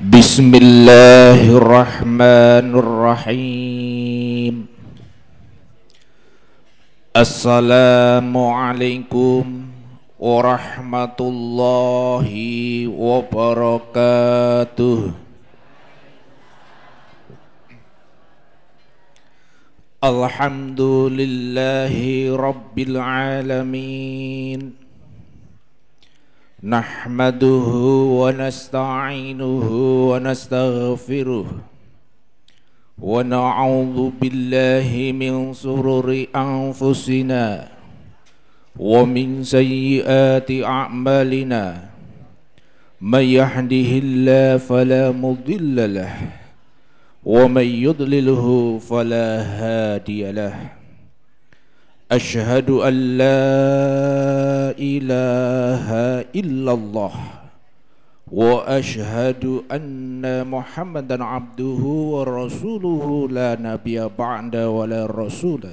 بسم الله الرحمن الرحيم السلام عليكم ورحمة الله وبركاته الحمد لله رب العالمين نحمده ونستعينه ونستغفره ونعوذ بالله من سرور أنفسنا ومن سيئات أعمالنا. من يهده الله فلا مضل له ومن يضلله فلا هادي له. أشهد أن لا إله إلا الله وأشهد أن محمدا عبده ورسوله لا نبي بعد ولا رسول.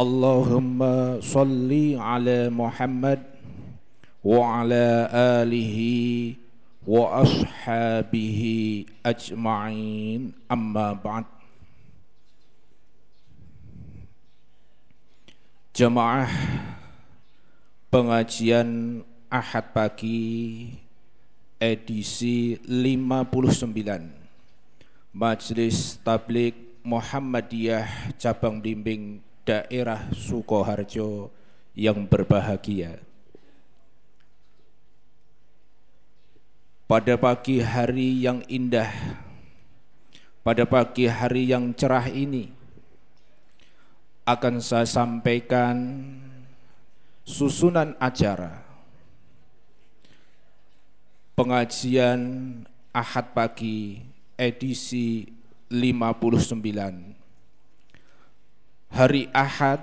اللهم صل على محمد وعلى آله وأصحابه أجمعين. أما بعد. Jemaah pengajian Ahad pagi edisi 59 Majelis Tablik Muhammadiyah Cabang Bimbing Daerah Sukoharjo yang berbahagia. Pada pagi hari yang indah, pada pagi hari yang cerah ini, akan saya sampaikan susunan acara. Pengajian Ahad pagi edisi 59 hari Ahad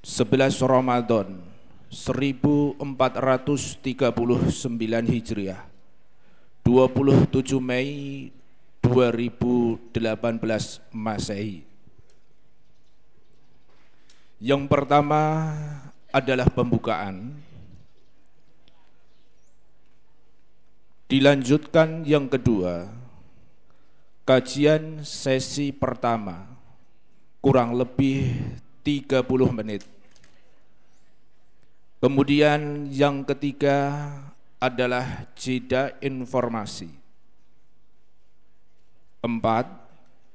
11 Ramadan 1439 Hijriah. 27 Mei 2018 Masehi yang pertama adalah pembukaan. Dilanjutkan yang kedua, kajian sesi pertama kurang lebih 30 menit. Kemudian yang ketiga adalah jeda informasi. Empat,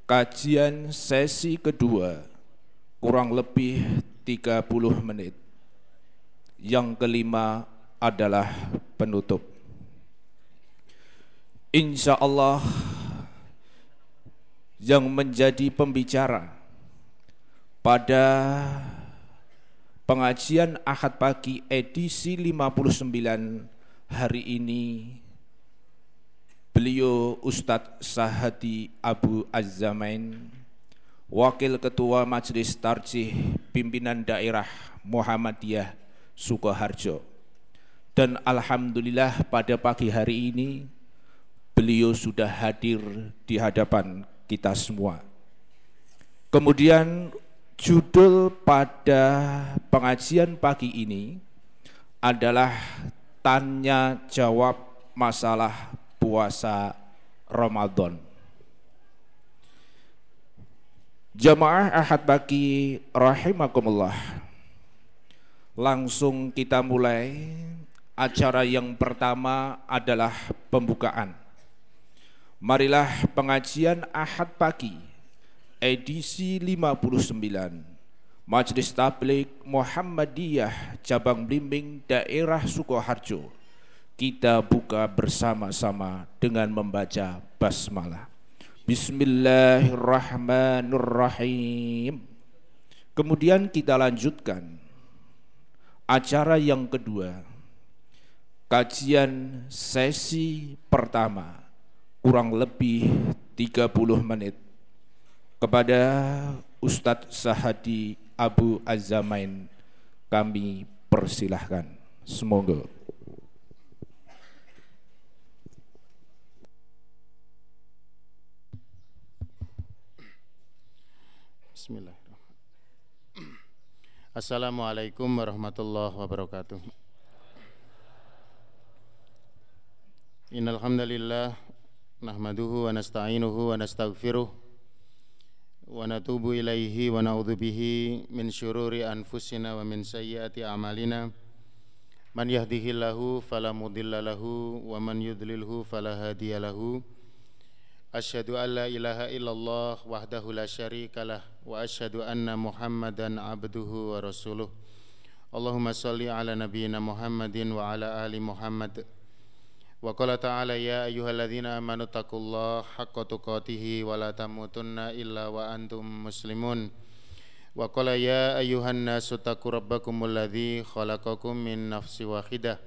kajian sesi kedua kurang lebih 30 menit. Yang kelima adalah penutup. Insya Allah yang menjadi pembicara pada pengajian Ahad pagi edisi 59 hari ini beliau Ustadz Sahadi Abu Azzamain Wakil Ketua Majelis Tarjih Pimpinan Daerah Muhammadiyah Sukoharjo. Dan Alhamdulillah pada pagi hari ini beliau sudah hadir di hadapan kita semua. Kemudian judul pada pengajian pagi ini adalah tanya jawab masalah puasa Ramadan. Jamaah Ahad Baki rahimakumullah. Langsung kita mulai acara yang pertama adalah pembukaan. Marilah pengajian Ahad pagi edisi 59 Majelis Tablik Muhammadiyah Cabang Blimbing Daerah Sukoharjo kita buka bersama-sama dengan membaca basmalah. Bismillahirrahmanirrahim. Kemudian kita lanjutkan acara yang kedua. Kajian sesi pertama kurang lebih 30 menit kepada Ustadz Sahadi Abu Azamain kami persilahkan. Semoga Bismillahirrahmanirrahim. Assalamualaikum warahmatullahi wabarakatuh. Innal hamdalillah nahmaduhu wa nasta'inuhu wa nastaghfiruh wa natubu ilaihi wa na'udzu bihi min syururi anfusina wa min sayyiati a'malina. Man yahdihillahu fala mudilla lahu wa man yudlilhu fala hadiya lahu. أشهد أن لا إله إلا الله وحده لا شريك له وأشهد أن محمدا عبده ورسوله. اللهم صل على نبينا محمد وعلى آل محمد. وقال تعالى يا أيها الذين آمنوا اتقوا الله حق تقاته ولا تموتن إلا وأنتم مسلمون. وقال يا أيها الناس اتقوا ربكم الذي خلقكم من نفس واحدة.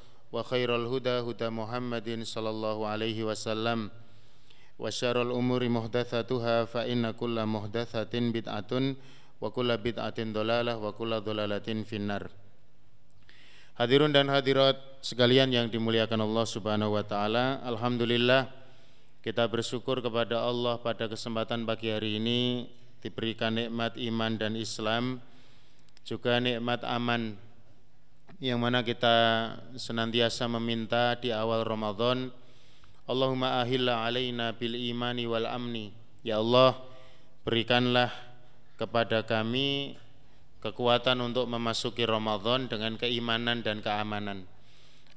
وخير الهدى هدى محمد صلى الله عليه وسلم وشر الأمور محدثاتها فإن كل محدثة بدعة وكل بدعة ضلالة وكل ضلالة في النار Hadirun dan hadirat sekalian yang dimuliakan Allah Subhanahu wa taala, alhamdulillah kita bersyukur kepada Allah pada kesempatan pagi hari ini diberikan nikmat iman dan Islam, juga nikmat aman yang mana kita senantiasa meminta di awal Ramadan Allahumma ahilla alaina bil imani wal amni ya Allah berikanlah kepada kami kekuatan untuk memasuki Ramadan dengan keimanan dan keamanan.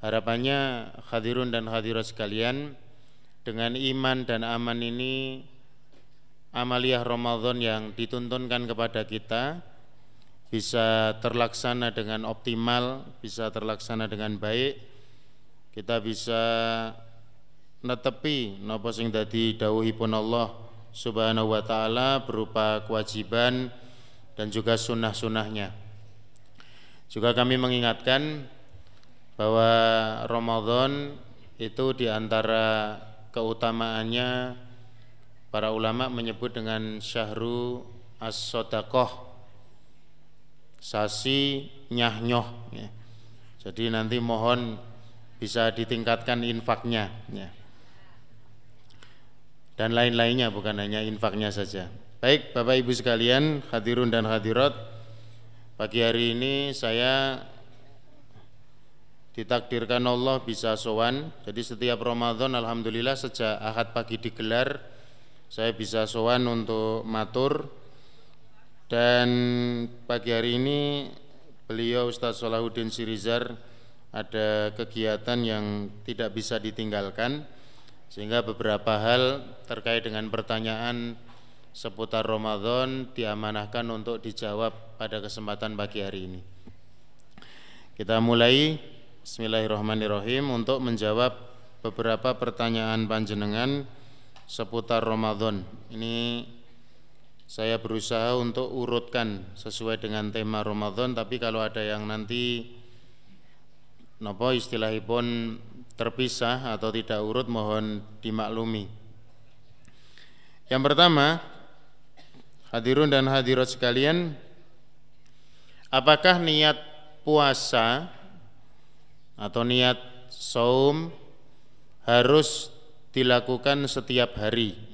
Harapannya hadirun dan hadirat sekalian dengan iman dan aman ini amaliyah Ramadan yang dituntunkan kepada kita bisa terlaksana dengan optimal, bisa terlaksana dengan baik. Kita bisa netepi napa sing dadi dawuhipun Allah Subhanahu wa taala berupa kewajiban dan juga sunnah-sunnahnya. Juga kami mengingatkan bahwa Ramadan itu di antara keutamaannya para ulama menyebut dengan syahru as-sodaqoh sasi nyah-nyoh ya. jadi nanti mohon bisa ditingkatkan infaknya ya. dan lain-lainnya bukan hanya infaknya saja Baik Bapak Ibu sekalian, hadirun dan hadirat Pagi hari ini saya ditakdirkan Allah bisa sowan Jadi setiap Ramadan Alhamdulillah sejak Ahad pagi digelar Saya bisa sowan untuk matur Dan pagi hari ini beliau Ustaz Solahuddin Sirizar Ada kegiatan yang tidak bisa ditinggalkan Sehingga beberapa hal terkait dengan pertanyaan seputar Ramadan diamanahkan untuk dijawab pada kesempatan pagi hari ini. Kita mulai Bismillahirrahmanirrahim untuk menjawab beberapa pertanyaan panjenengan seputar Ramadan. Ini saya berusaha untuk urutkan sesuai dengan tema Ramadan tapi kalau ada yang nanti nopo istilahipun terpisah atau tidak urut mohon dimaklumi. Yang pertama, Hadirun dan hadirat sekalian, apakah niat puasa atau niat saum harus dilakukan setiap hari?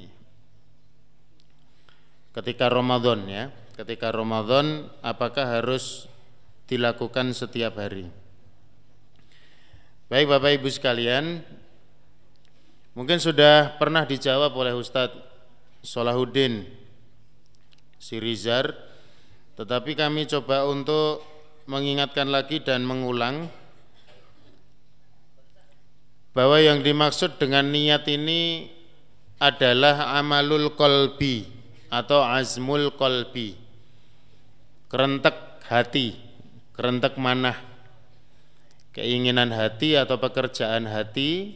Ketika Ramadan ya, ketika Ramadan apakah harus dilakukan setiap hari? Baik Bapak Ibu sekalian, mungkin sudah pernah dijawab oleh Ustadz Solahuddin Sirizar tetapi kami coba untuk mengingatkan lagi dan mengulang bahwa yang dimaksud dengan niat ini adalah amalul kolbi atau azmul kolbi kerentek hati. Kerentek manah. Keinginan hati atau pekerjaan hati.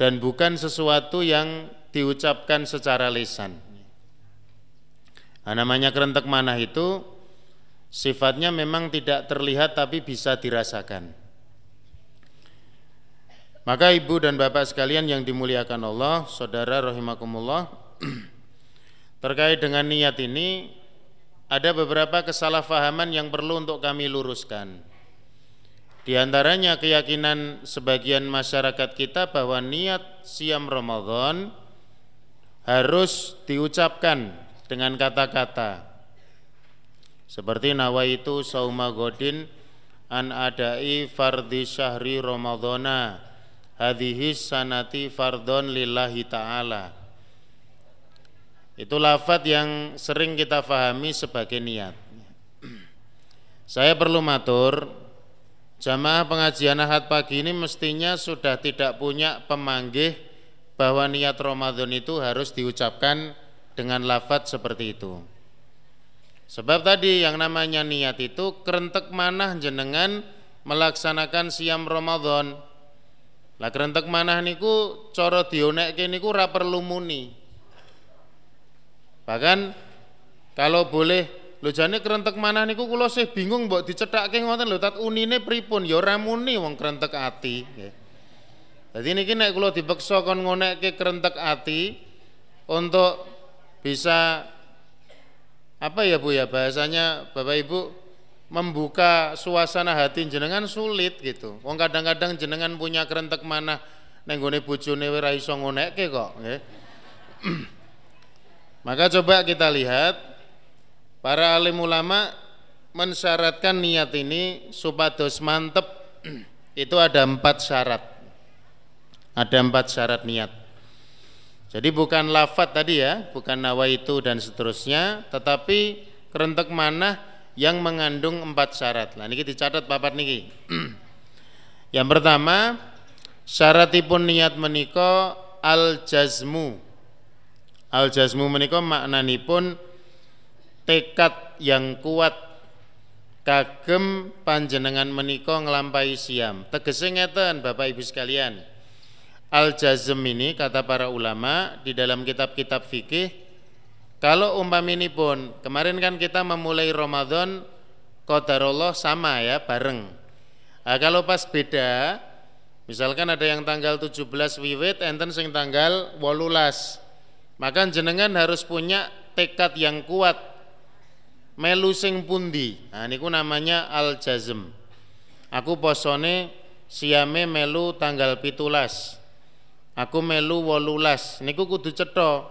Dan bukan sesuatu yang diucapkan secara lisan. Nah, namanya kerentek manah itu sifatnya memang tidak terlihat tapi bisa dirasakan. Maka ibu dan bapak sekalian yang dimuliakan Allah, saudara rahimakumullah, Terkait dengan niat ini ada beberapa kesalahpahaman yang perlu untuk kami luruskan. Di antaranya keyakinan sebagian masyarakat kita bahwa niat siam Ramadan harus diucapkan dengan kata-kata seperti nawaitu sauma godin an adai fardhi syahri ramadhana hadhihi sanati fardhon lillahi ta'ala itu lafat yang sering kita fahami sebagai niat saya perlu matur jamaah pengajian ahad pagi ini mestinya sudah tidak punya pemanggih bahwa niat Ramadan itu harus diucapkan dengan lafat seperti itu Sebab tadi yang namanya niat itu kerentek manah jenengan melaksanakan siam Ramadan. Lah kerentek manah niku cara dionekke niku ora perlu muni. Bahkan kalau boleh lho jane kerentek manah niku kula sih bingung mbok dicethakke ngoten lho tat unine pripun ya ora muni wong kerentek ati nggih. Dadi niki nek kula dipeksa kon ngonekke kerentek ati untuk bisa apa ya Bu ya bahasanya Bapak Ibu membuka suasana hati jenengan sulit gitu. Wong kadang-kadang jenengan punya kerentek mana ning gone bojone ora iso ngonekke kok nggih. Maka coba kita lihat para alim ulama mensyaratkan niat ini supados mantep itu ada empat syarat. Ada empat syarat niat. Jadi bukan lafat tadi ya, bukan nawaitu dan seterusnya, tetapi kerentek mana yang mengandung empat syarat. Nah, kita catat papat niki. yang pertama, syaratipun niat meniko al jazmu. Al jazmu meniko maknanipun tekad yang kuat kagem panjenengan meniko ngelampai siam. Tegese ngeten Bapak Ibu sekalian Al-jazm ini kata para ulama di dalam kitab-kitab fikih kalau umpam ini pun kemarin kan kita memulai Ramadan qadarullah sama ya bareng. Nah, kalau pas beda misalkan ada yang tanggal 17 wiwit enten sing tanggal 18 maka jenengan harus punya tekad yang kuat melu sing pundi. Nah niku namanya al-jazm. Aku posone siame melu tanggal pitulas Aku melu wolulas niku kudu cetha.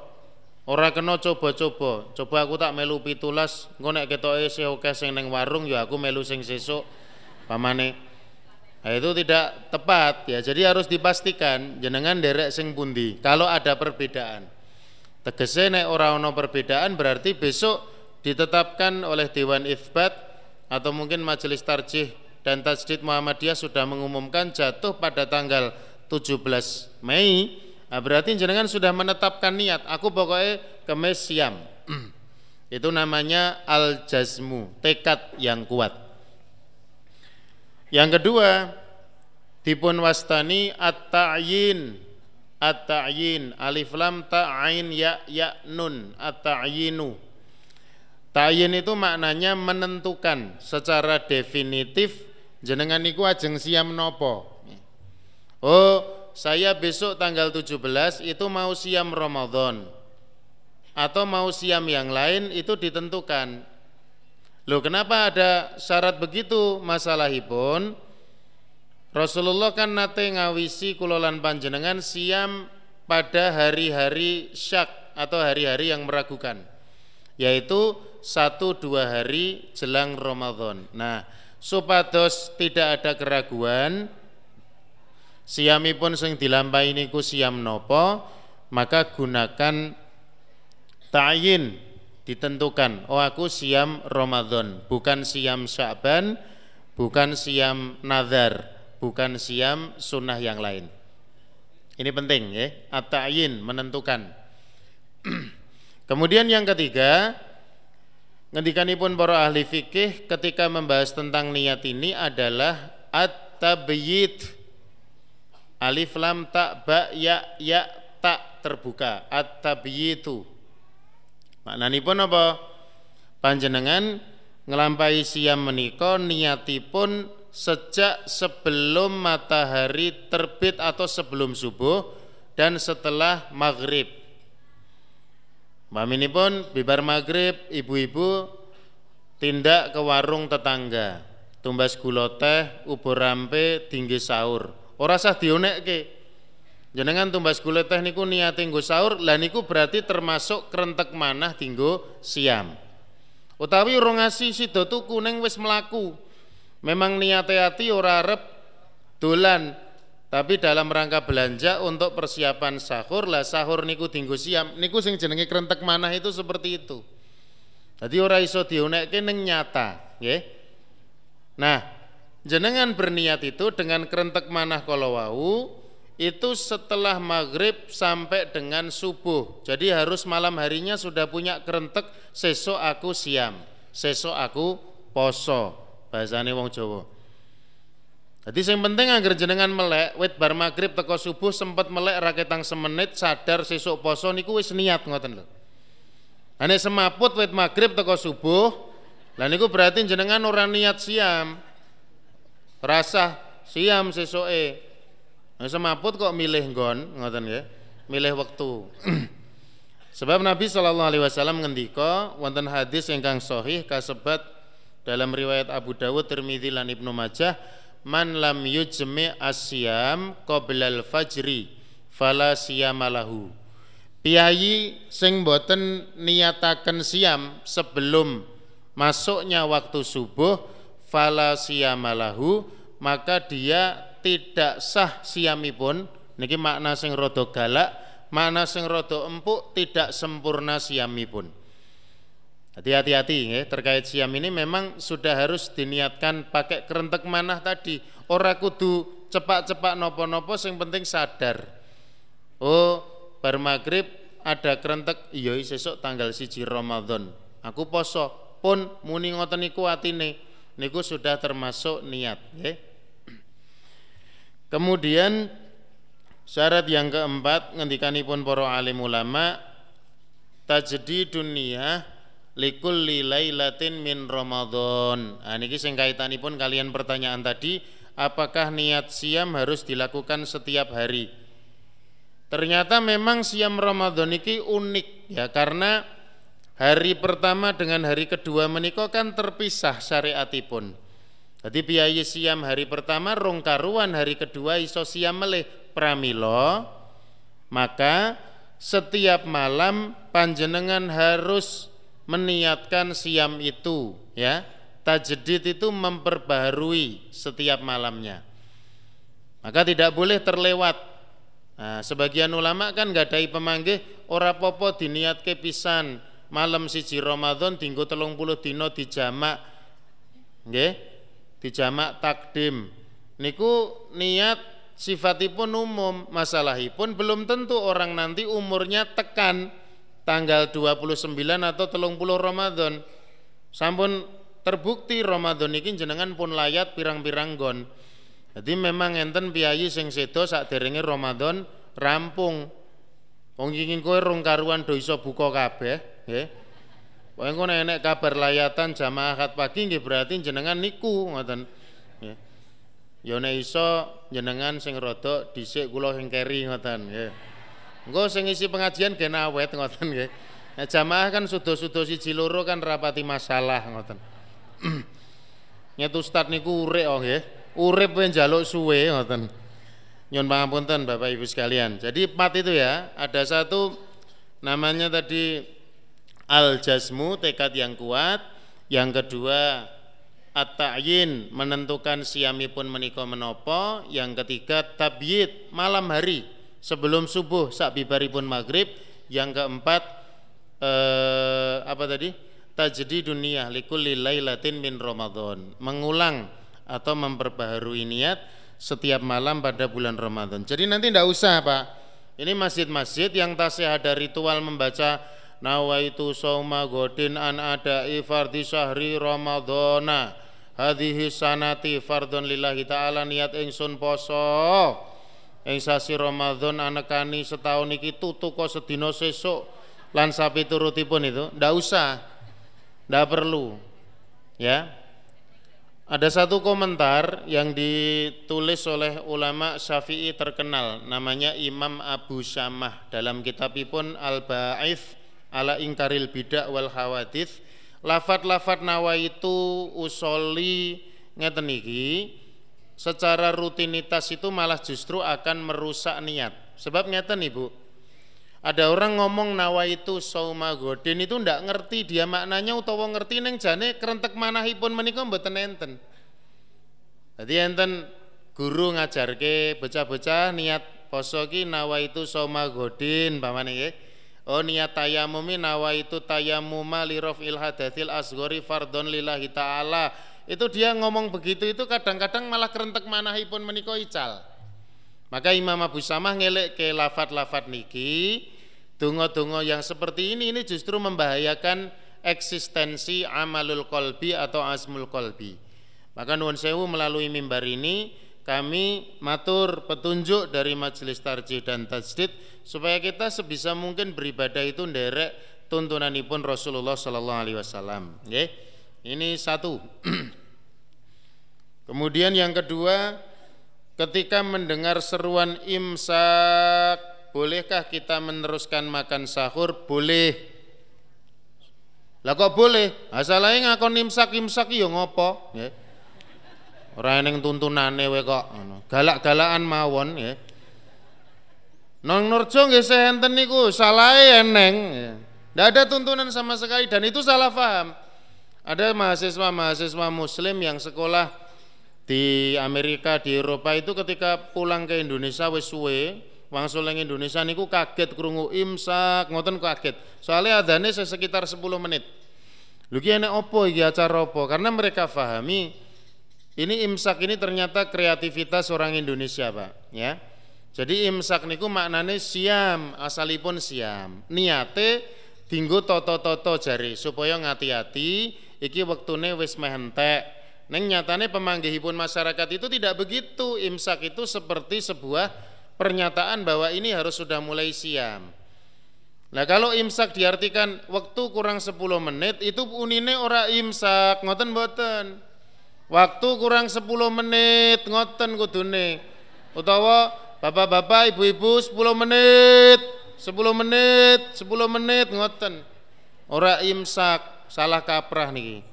Ora kena coba-coba. Coba aku tak melu pitulas, engko nek ketoke sih oke sing ning warung ya aku melu sing sesuk pamane. Nah, itu tidak tepat ya. Jadi harus dipastikan jenengan derek sing pundi. Kalau ada perbedaan. Tegese nek ora ana perbedaan berarti besok ditetapkan oleh Dewan Itsbat atau mungkin Majelis Tarjih dan Tajdid Muhammadiyah sudah mengumumkan jatuh pada tanggal 17 Mei. Nah berarti jenengan sudah menetapkan niat. Aku pokoknya kemes siam. Itu namanya al jazmu tekad yang kuat. Yang kedua dipun wastani at-ta'yin at-ta'yin. Alif lam ta'ain ya ya nun. At-ta'yinu. Ta'yin itu maknanya menentukan secara definitif jenengan niku ajeng siam nopo. Oh, saya besok tanggal 17 itu mau siam Ramadan. Atau mau siam yang lain itu ditentukan. Loh, kenapa ada syarat begitu? Masalahipun? Rasulullah kan nate ngawisi kulolan panjenengan siam pada hari-hari syak atau hari-hari yang meragukan yaitu satu dua hari jelang Ramadan. Nah, supados tidak ada keraguan, pun sing dilampahi niku siam nopo maka gunakan ta'yin ditentukan oh aku siam Ramadan bukan siam Sya'ban bukan siam nazar bukan siam sunnah yang lain. Ini penting ya. At-ta'yin menentukan. Kemudian yang ketiga pun para ahli fikih ketika membahas tentang niat ini adalah at-tabyid alif lam tak ba ya ya tak terbuka. At-tabyitu pun apa? Panjenengan ngelampai siam menika niatipun sejak sebelum matahari terbit atau sebelum subuh dan setelah maghrib. Pun bibar maghrib ibu-ibu tindak ke warung tetangga. Tumbas gula teh ubur rampe tinggi sahur. Ora sah dionekke. Jenengan tumbas gula teh niku niate nggo sahur lah niku berarti termasuk kerentek manah tinggo siam. Utawi urung ngasih sida tuku ning wis melaku memang niate ati ora arep dolan tapi dalam rangka belanja untuk persiapan sahur lah sahur niku tinggu siam niku sing jenenge krentek manah itu seperti itu. Jadi ora iso diunekke ning nyata nggih. Nah jenengan berniat itu dengan krentek manah wau itu setelah maghrib sampai dengan subuh. Jadi harus malam harinya sudah punya kerentek sesok aku siam sesok aku poso bahasane wong Jawa jadi yang penting agar jenengan melek, wit bar maghrib teko subuh sempat melek raketang semenit sadar sesuk poso niku wis niat ngoten lho. Ane semaput wit maghrib teko subuh, lah niku berarti jenengan orang niat siam. Rasa siam sesuke. Nah, semaput kok milih nggon ngoten ya. Milih waktu. Sebab Nabi Shallallahu alaihi wasallam ngendika wonten hadis ingkang sahih kasebat dalam riwayat Abu Dawud, Tirmidzi lan Ibnu Majah man lam yujmi asyam qoblal fajri fala siyamalahu piyayi sing boten niataken siam sebelum masuknya waktu subuh fala siyamalahu maka dia tidak sah siamipun niki makna sing rada galak makna sing rada empuk tidak sempurna siamipun Hati-hati ya, terkait siam ini memang sudah harus diniatkan pakai kerentek manah tadi. Ora kudu cepak-cepak nopo-nopo yang penting sadar. Oh, bar maghrib ada kerentek iya sesuk tanggal siji Ramadan. Aku poso pun muni ngoten niku atine. Niku sudah termasuk niat, ya. Kemudian syarat yang keempat ngendikanipun para alim ulama tajdi dunia likulli lailatin min Ramadan. Nah niki sing kaitanipun kalian pertanyaan tadi, apakah niat siam harus dilakukan setiap hari? Ternyata memang siam Ramadan ini unik ya karena hari pertama dengan hari kedua menikah kan terpisah syariatipun. Jadi biaya siam hari pertama rong karuan hari kedua iso siam melih pramilo maka setiap malam panjenengan harus meniatkan siam itu ya. Tajdid itu memperbaharui setiap malamnya. Maka tidak boleh terlewat. Nah, sebagian ulama kan nggak ada pemanggih ora popo diniat pisan. Malam siji Ramadan tinggu telung puluh dino dijamak. Nggih? Dijamak takdim. Niku niat sifatipun umum masalahipun belum tentu orang nanti umurnya tekan tanggal 29 atau telung puluh Ramadan. Sampun terbukti Ramadan ini jenengan pun layat pirang-pirang gon jadi memang enten piyayi sing sedo sak derenge Ramadan rampung. Wong ingin kowe rong karuan do iso buka kabeh nggih. Pokoke engko enek kabar layatan jamaah akad pagi nggih berarti jenengan niku ngoten nggih. Ya nek iso jenengan sing rada dhisik kula sing keri ngoten nggih Engko sing isi pengajian gen awet ngoten nggih. Nah, jamaah kan sudo-sudo siji loro kan rapati masalah ngoten. Nyet ustad niku urip oh nggih. Urip ben njaluk suwe ngoten. Nyun pangapunten Bapak Ibu sekalian. Jadi empat itu ya, ada satu namanya tadi al jasmu tekad yang kuat, yang kedua at-ta'yin menentukan siamipun menika menopo, yang ketiga tabyid malam hari sebelum subuh sak bibaripun maghrib. Yang keempat eh, apa tadi? Tajdi dunia likulli lailatin min Ramadan. Mengulang atau memperbaharui niat setiap malam pada bulan Ramadan. Jadi nanti tidak usah Pak. Ini masjid-masjid yang tasih ada ritual membaca nawaitu sauma godin an ada ifardi syahri ramadhana. Hadhihi sanati fardhon lillahi ta'ala niat ingsun poso ing sasi Ramadan anekani setahun iki tutu kok sedina sesuk. Lan sapi turutipun itu? Ndak usah. Ndak perlu. Ya. Ada satu komentar yang ditulis oleh ulama Syafi'i terkenal. Namanya Imam Abu Syamah. Dalam kitabipun Al-Ba'ith ala ingkaril bidak wal hawadith lafat-lafat nawaitu usoli ngeten iki secara rutinitas itu malah justru akan merusak niat. Sebab ngeten Ibu ada orang ngomong nawaitu sauma godin itu ndak ngerti dia maknanya utawa ngerti neng jane kerentek manahipun menika mboten enten. Jadi enten guru ngajarke bocah-bocah niat poso ki nawaitu sauma godin pamane nggih. Oh niat tayamumi nawaitu tayamuma li rafil hadatsil asghari fardhon lillahi taala. Itu dia ngomong begitu itu kadang-kadang malah kerentek manahipun menika ical. Maka Imam Abu Samah ngelek ke lafat-lafat niki Tungo-tungo yang seperti ini ini justru membahayakan eksistensi amalul kolbi atau asmul kolbi. Maka nuwun sewu melalui mimbar ini kami matur petunjuk dari majelis tarjih dan tajdid supaya kita sebisa mungkin beribadah itu nderek tuntunanipun Rasulullah sallallahu alaihi wasallam ini satu kemudian yang kedua ketika mendengar seruan imsak bolehkah kita meneruskan makan sahur boleh lah kok boleh asalnya ngakon imsak imsak yo ngopo nggih Ora ning tuntunane we kok. Galak-galakan mawon ya. Nang Nurjo nggih senten niku salahe eneng. Tidak ada tuntunan sama sekali dan itu salah paham. Ada mahasiswa-mahasiswa muslim yang sekolah di Amerika, di Eropa itu ketika pulang ke Indonesia wis suwe, wangsul ning Indonesia niku kaget krungu imsak, ngoten kaget. Soalnya adane sekitar 10 menit. Lho ki opo iki acara opo? Karena mereka fahami ini imsak ini ternyata kreativitas orang Indonesia, Pak, ya. Jadi imsak niku maknane siam, asalipun siam. Niate dinggo toto-toto jari supaya ngati-hati iki wektune wis meh entek. Neng nyatane pemanggihipun masyarakat itu tidak begitu. Imsak itu seperti sebuah pernyataan bahwa ini harus sudah mulai siam. Nah kalau imsak diartikan waktu kurang 10 menit itu unine ora imsak, ngoten boten. Waktu kurang 10 menit ngoten kudune. Utawa bapak-bapak, ibu-ibu 10 menit, 10 menit, 10 menit ngoten. Ora imsak, salah kaprah niki.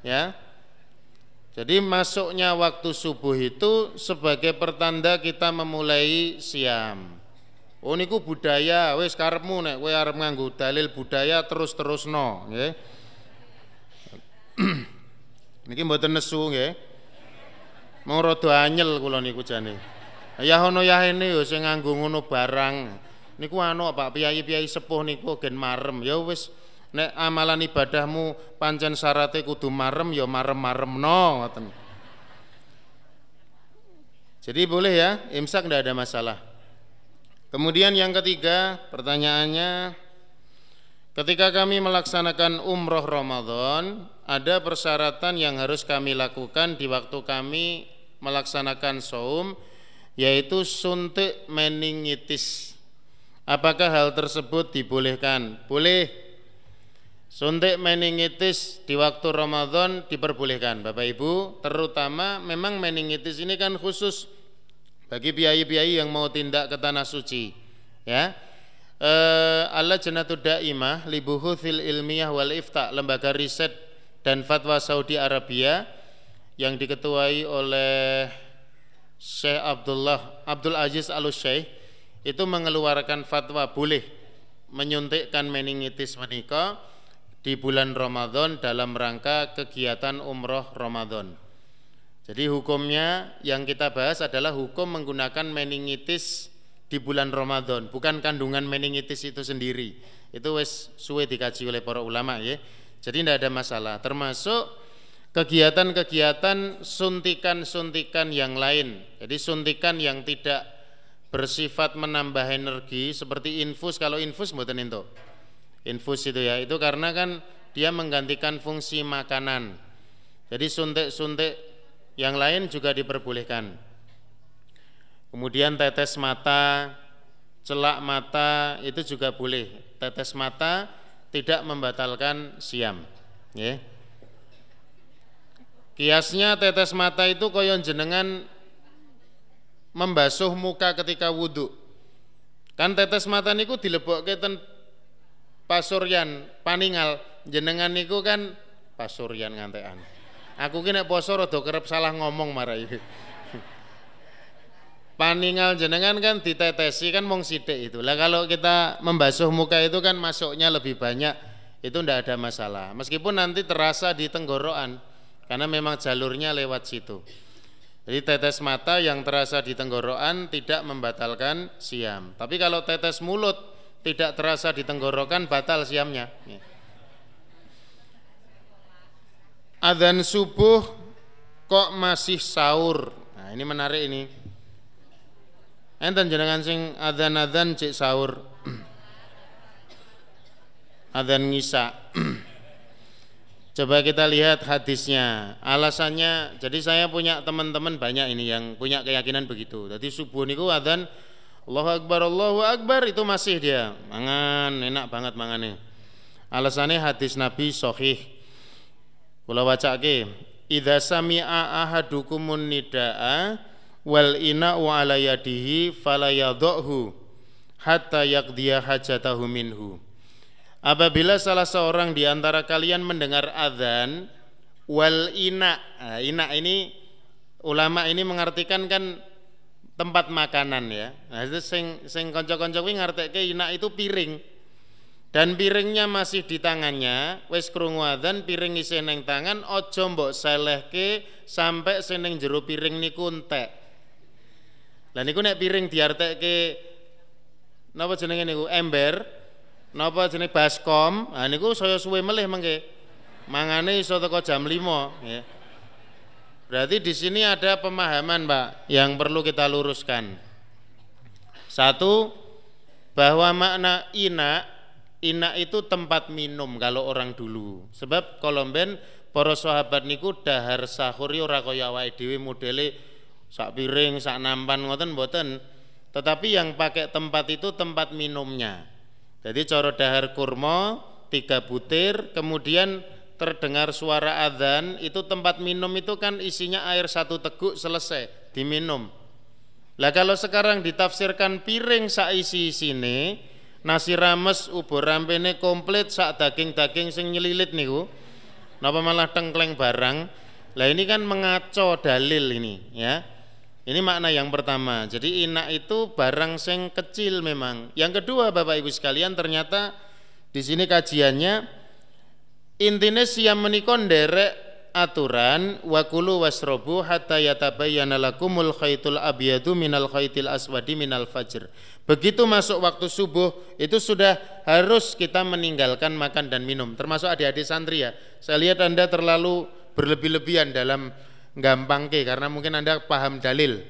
Ya. Jadi masuknya waktu subuh itu sebagai pertanda kita memulai siam. Oh niku budaya, wis karepmu nek kowe arep nganggo dalil budaya terus-terusno, nggih. Niki mboten nesu nggih. Mau rada anyel kula niku jane. Ya ono yahene ya sing nganggo ngono barang. Niku anu Pak piyai-piyai sepuh niku gen marem. Ya wis nek amalan ibadahmu pancen syaratnya kudu marem ya marem-maremno ngoten. Jadi boleh ya, imsak tidak ada masalah. Kemudian yang ketiga, pertanyaannya ketika kami melaksanakan umroh Ramadan, ada persyaratan yang harus kami lakukan di waktu kami melaksanakan saum yaitu suntik meningitis. Apakah hal tersebut dibolehkan? Boleh. Suntik meningitis di waktu Ramadan diperbolehkan Bapak Ibu, terutama memang meningitis ini kan khusus bagi biayi-biayi yang mau tindak ke tanah suci. Ya. Eh, Allah Janatud Daimah Libuhuthil Ilmiyah wal Ifta, lembaga riset dan fatwa Saudi Arabia yang diketuai oleh Syekh Abdullah Abdul Aziz Al Syekh itu mengeluarkan fatwa boleh menyuntikkan meningitis menikah di bulan Ramadan dalam rangka kegiatan umroh Ramadan. Jadi hukumnya yang kita bahas adalah hukum menggunakan meningitis di bulan Ramadan, bukan kandungan meningitis itu sendiri. Itu wes suwe dikaji oleh para ulama ya. Jadi tidak ada masalah. Termasuk kegiatan-kegiatan suntikan-suntikan yang lain. Jadi suntikan yang tidak bersifat menambah energi seperti infus. Kalau infus mboten itu. Infus itu ya, itu karena kan dia menggantikan fungsi makanan. Jadi suntik-suntik yang lain juga diperbolehkan. Kemudian tetes mata, celak mata itu juga boleh. Tetes mata tidak membatalkan siam. Ya. Kiasnya tetes mata itu koyon jenengan membasuh muka ketika wudhu. Kan tetes mata niku dilebokke ten pasuryan paningal jenengan niku kan pasuryan ngantekan. Aku ki nek rada kerep salah ngomong marai paningal jenengan kan ditetesi kan mong sidik itu. Lah kalau kita membasuh muka itu kan masuknya lebih banyak itu ndak ada masalah. Meskipun nanti terasa di tenggorokan karena memang jalurnya lewat situ. Jadi tetes mata yang terasa di tenggorokan tidak membatalkan siam. Tapi kalau tetes mulut tidak terasa di tenggorokan batal siamnya. Adzan subuh kok masih sahur. Nah, ini menarik ini. Enten jenengan sing adzan-adzan cek sahur. adzan ngisa. Coba kita lihat hadisnya. Alasannya, jadi saya punya teman-teman banyak ini yang punya keyakinan begitu. Jadi subuh niku adzan Allahu Akbar, Allahu Akbar itu masih dia mangan enak banget mangannya. Alasannya hadis Nabi sahih. Kula wacake, idza sami'a ahadukumun nidaa wal ina'u ala yadihi fala yadhahu hatta yaqdiya hajatahu minhu. Apabila salah seorang di antara kalian mendengar azan wal ina, nah, ina ini ulama ini mengartikan kan tempat makanan ya. Nah, itu sing sing kanca-kanca kuwi inak itu piring. Dan piringnya masih di tangannya, wis krungu adzan piring isih ning tangan, aja mbok selehke sampai seneng jero piring niku entek. Lah niku nek piring diartekke napa jenenge niku ember, napa jenenge baskom, nah niku saya suwe melih mengke. Mangane iso teko jam 5 ya. Berarti di sini ada pemahaman, Pak, yang perlu kita luruskan. Satu, bahwa makna ina, ina itu tempat minum kalau orang dulu. Sebab kolomben para sahabat niku dahar sahur yo ora kaya awake dhewe modele sak piring, sak nampan ngoten mboten. Tetapi yang pakai tempat itu tempat minumnya. Jadi coro dahar kurma tiga butir, kemudian terdengar suara adzan itu tempat minum itu kan isinya air satu teguk selesai diminum. Lah kalau sekarang ditafsirkan piring sak isi sini nasi rames ubur rampene komplit sak daging-daging sing nyelilit niku. Napa malah tengkleng barang? Lah ini kan mengaco dalil ini ya. Ini makna yang pertama. Jadi inak itu barang sing kecil memang. Yang kedua Bapak Ibu sekalian ternyata di sini kajiannya Intine siam menika nderek aturan wa kulu wasrobu hatta yatabayyana lakumul khaitul abyadu minal khaitil aswadi minal fajr. Begitu masuk waktu subuh itu sudah harus kita meninggalkan makan dan minum. Termasuk adik-adik santri ya. Saya lihat Anda terlalu berlebih-lebihan dalam gampang ke karena mungkin Anda paham dalil.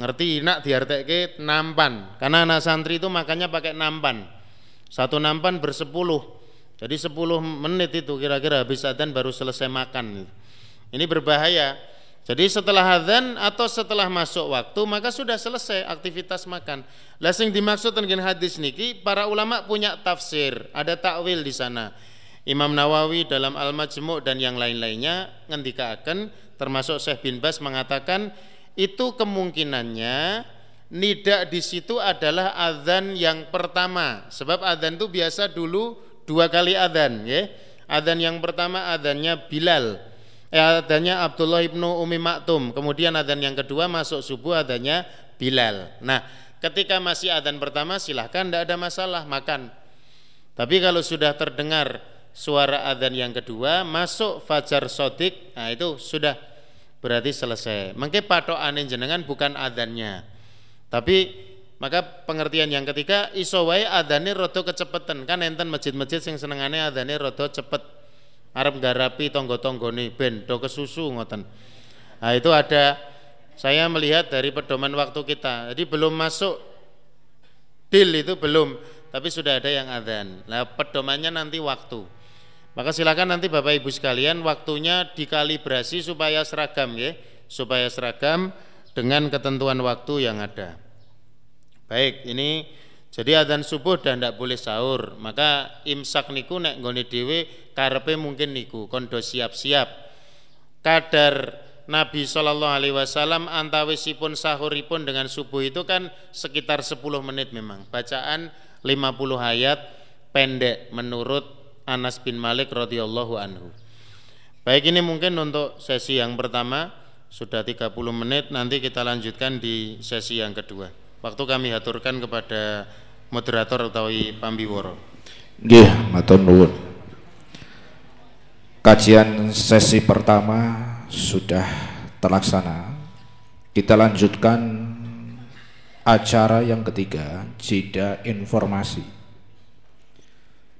Ngerti nak diarteke nampan. Karena anak santri itu makannya pakai nampan. Satu nampan bersepuluh jadi 10 menit itu kira-kira habis adzan baru selesai makan. Ini berbahaya. Jadi setelah adzan atau setelah masuk waktu maka sudah selesai aktivitas makan. Lah sing dimaksud dengan hadis niki para ulama punya tafsir, ada takwil di sana. Imam Nawawi dalam Al-Majmu' dan yang lain-lainnya ngendikaaken termasuk Syekh bin Bas mengatakan itu kemungkinannya nidak di situ adalah adzan yang pertama. Sebab adzan itu biasa dulu dua kali adzan ya. Adzan yang pertama adzannya Bilal. Eh, adzannya Abdullah ibnu Umi Maktum. Kemudian adzan yang kedua masuk subuh adzannya Bilal. Nah, ketika masih adzan pertama silahkan tidak ada masalah makan. Tapi kalau sudah terdengar suara adzan yang kedua masuk fajar sodik, nah itu sudah berarti selesai. Mungkin patokan jenengan bukan adzannya. Tapi maka pengertian yang ketiga iso wae adane rada kecepeten. Kan enten masjid-masjid sing senengane adane rada cepet. Arep garapi tonggo-tanggone ben do kesusu ngoten. Nah, itu ada saya melihat dari pedoman waktu kita. Jadi belum masuk deal itu belum, tapi sudah ada yang adzan. Nah, pedomannya nanti waktu. Maka silakan nanti Bapak Ibu sekalian waktunya dikalibrasi supaya seragam ya, supaya seragam dengan ketentuan waktu yang ada. Baik, ini jadi adzan subuh dan tidak boleh sahur. Maka imsak niku nek nggone dhewe karepe mungkin niku kondo siap-siap. Kadar Nabi Shallallahu Alaihi Wasallam antawisipun sahuripun dengan subuh itu kan sekitar 10 menit memang bacaan 50 ayat pendek menurut Anas bin Malik radhiyallahu anhu. Baik ini mungkin untuk sesi yang pertama sudah 30 menit nanti kita lanjutkan di sesi yang kedua. Waktu kami aturkan kepada moderator atau Pambiworo. Nggih, matur nuwun. Kajian sesi pertama sudah terlaksana. Kita lanjutkan acara yang ketiga, jeda informasi.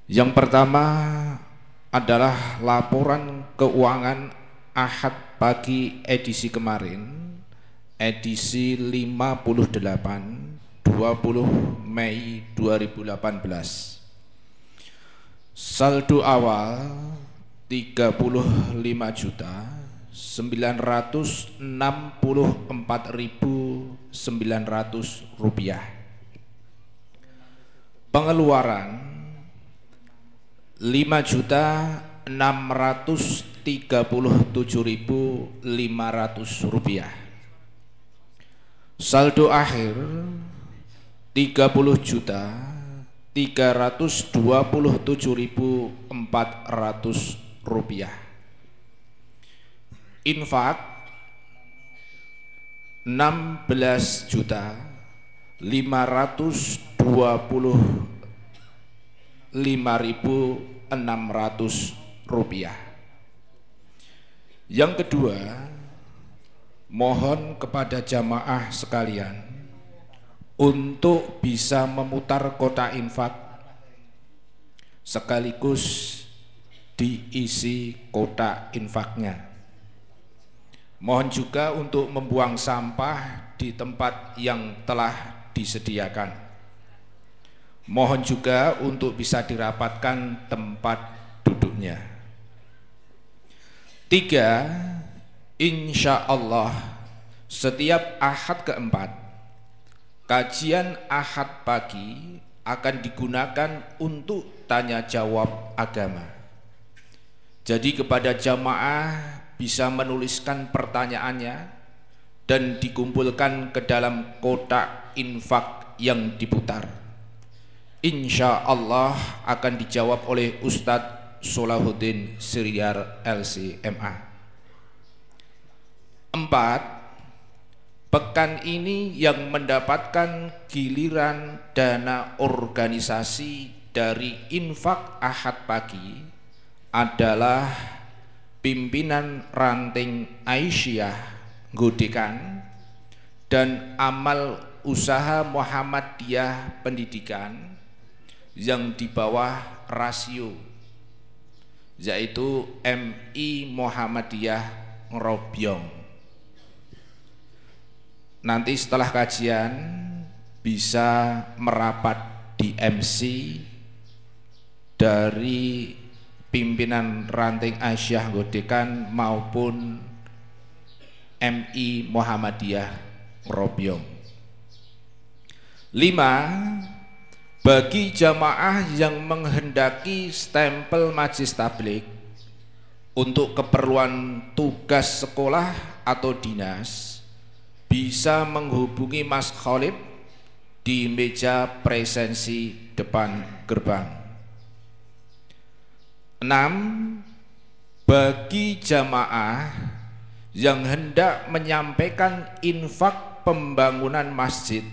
Yang pertama adalah laporan keuangan Ahad pagi edisi kemarin edisi 58 20 Mei 2018 saldo awal 35 juta 964.900 rupiah. Pengeluaran lima juta enam ratus tiga puluh tujuh ribu lima ratus rupiah saldo akhir tiga puluh juta tiga ratus dua puluh tujuh ribu empat ratus rupiah infak enam belas juta lima ratus dua puluh 5.600 rupiah. Yang kedua, mohon kepada jamaah sekalian untuk bisa memutar kota infak sekaligus diisi kota infaknya. Mohon juga untuk membuang sampah di tempat yang telah disediakan. Mohon juga untuk bisa dirapatkan tempat duduknya. Tiga, insya Allah setiap ahad keempat, kajian ahad pagi akan digunakan untuk tanya jawab agama. Jadi kepada jamaah bisa menuliskan pertanyaannya dan dikumpulkan ke dalam kotak infak yang diputar insya Allah akan dijawab oleh Ustadz Solahuddin Siriar LCMA. Empat, pekan ini yang mendapatkan giliran dana organisasi dari infak ahad pagi adalah pimpinan ranting Aisyah Godekan dan amal usaha Muhammadiyah Pendidikan yang di bawah rasio yaitu MI Muhammadiyah Ngerobyong nanti setelah kajian bisa merapat di MC dari pimpinan ranting Aisyah Godekan maupun MI Muhammadiyah Ngerobyong lima bagi jamaah yang menghendaki stempel majlis tablik untuk keperluan tugas sekolah atau dinas bisa menghubungi Mas Khalid di meja presensi depan gerbang. 6 bagi jamaah yang hendak menyampaikan infak pembangunan masjid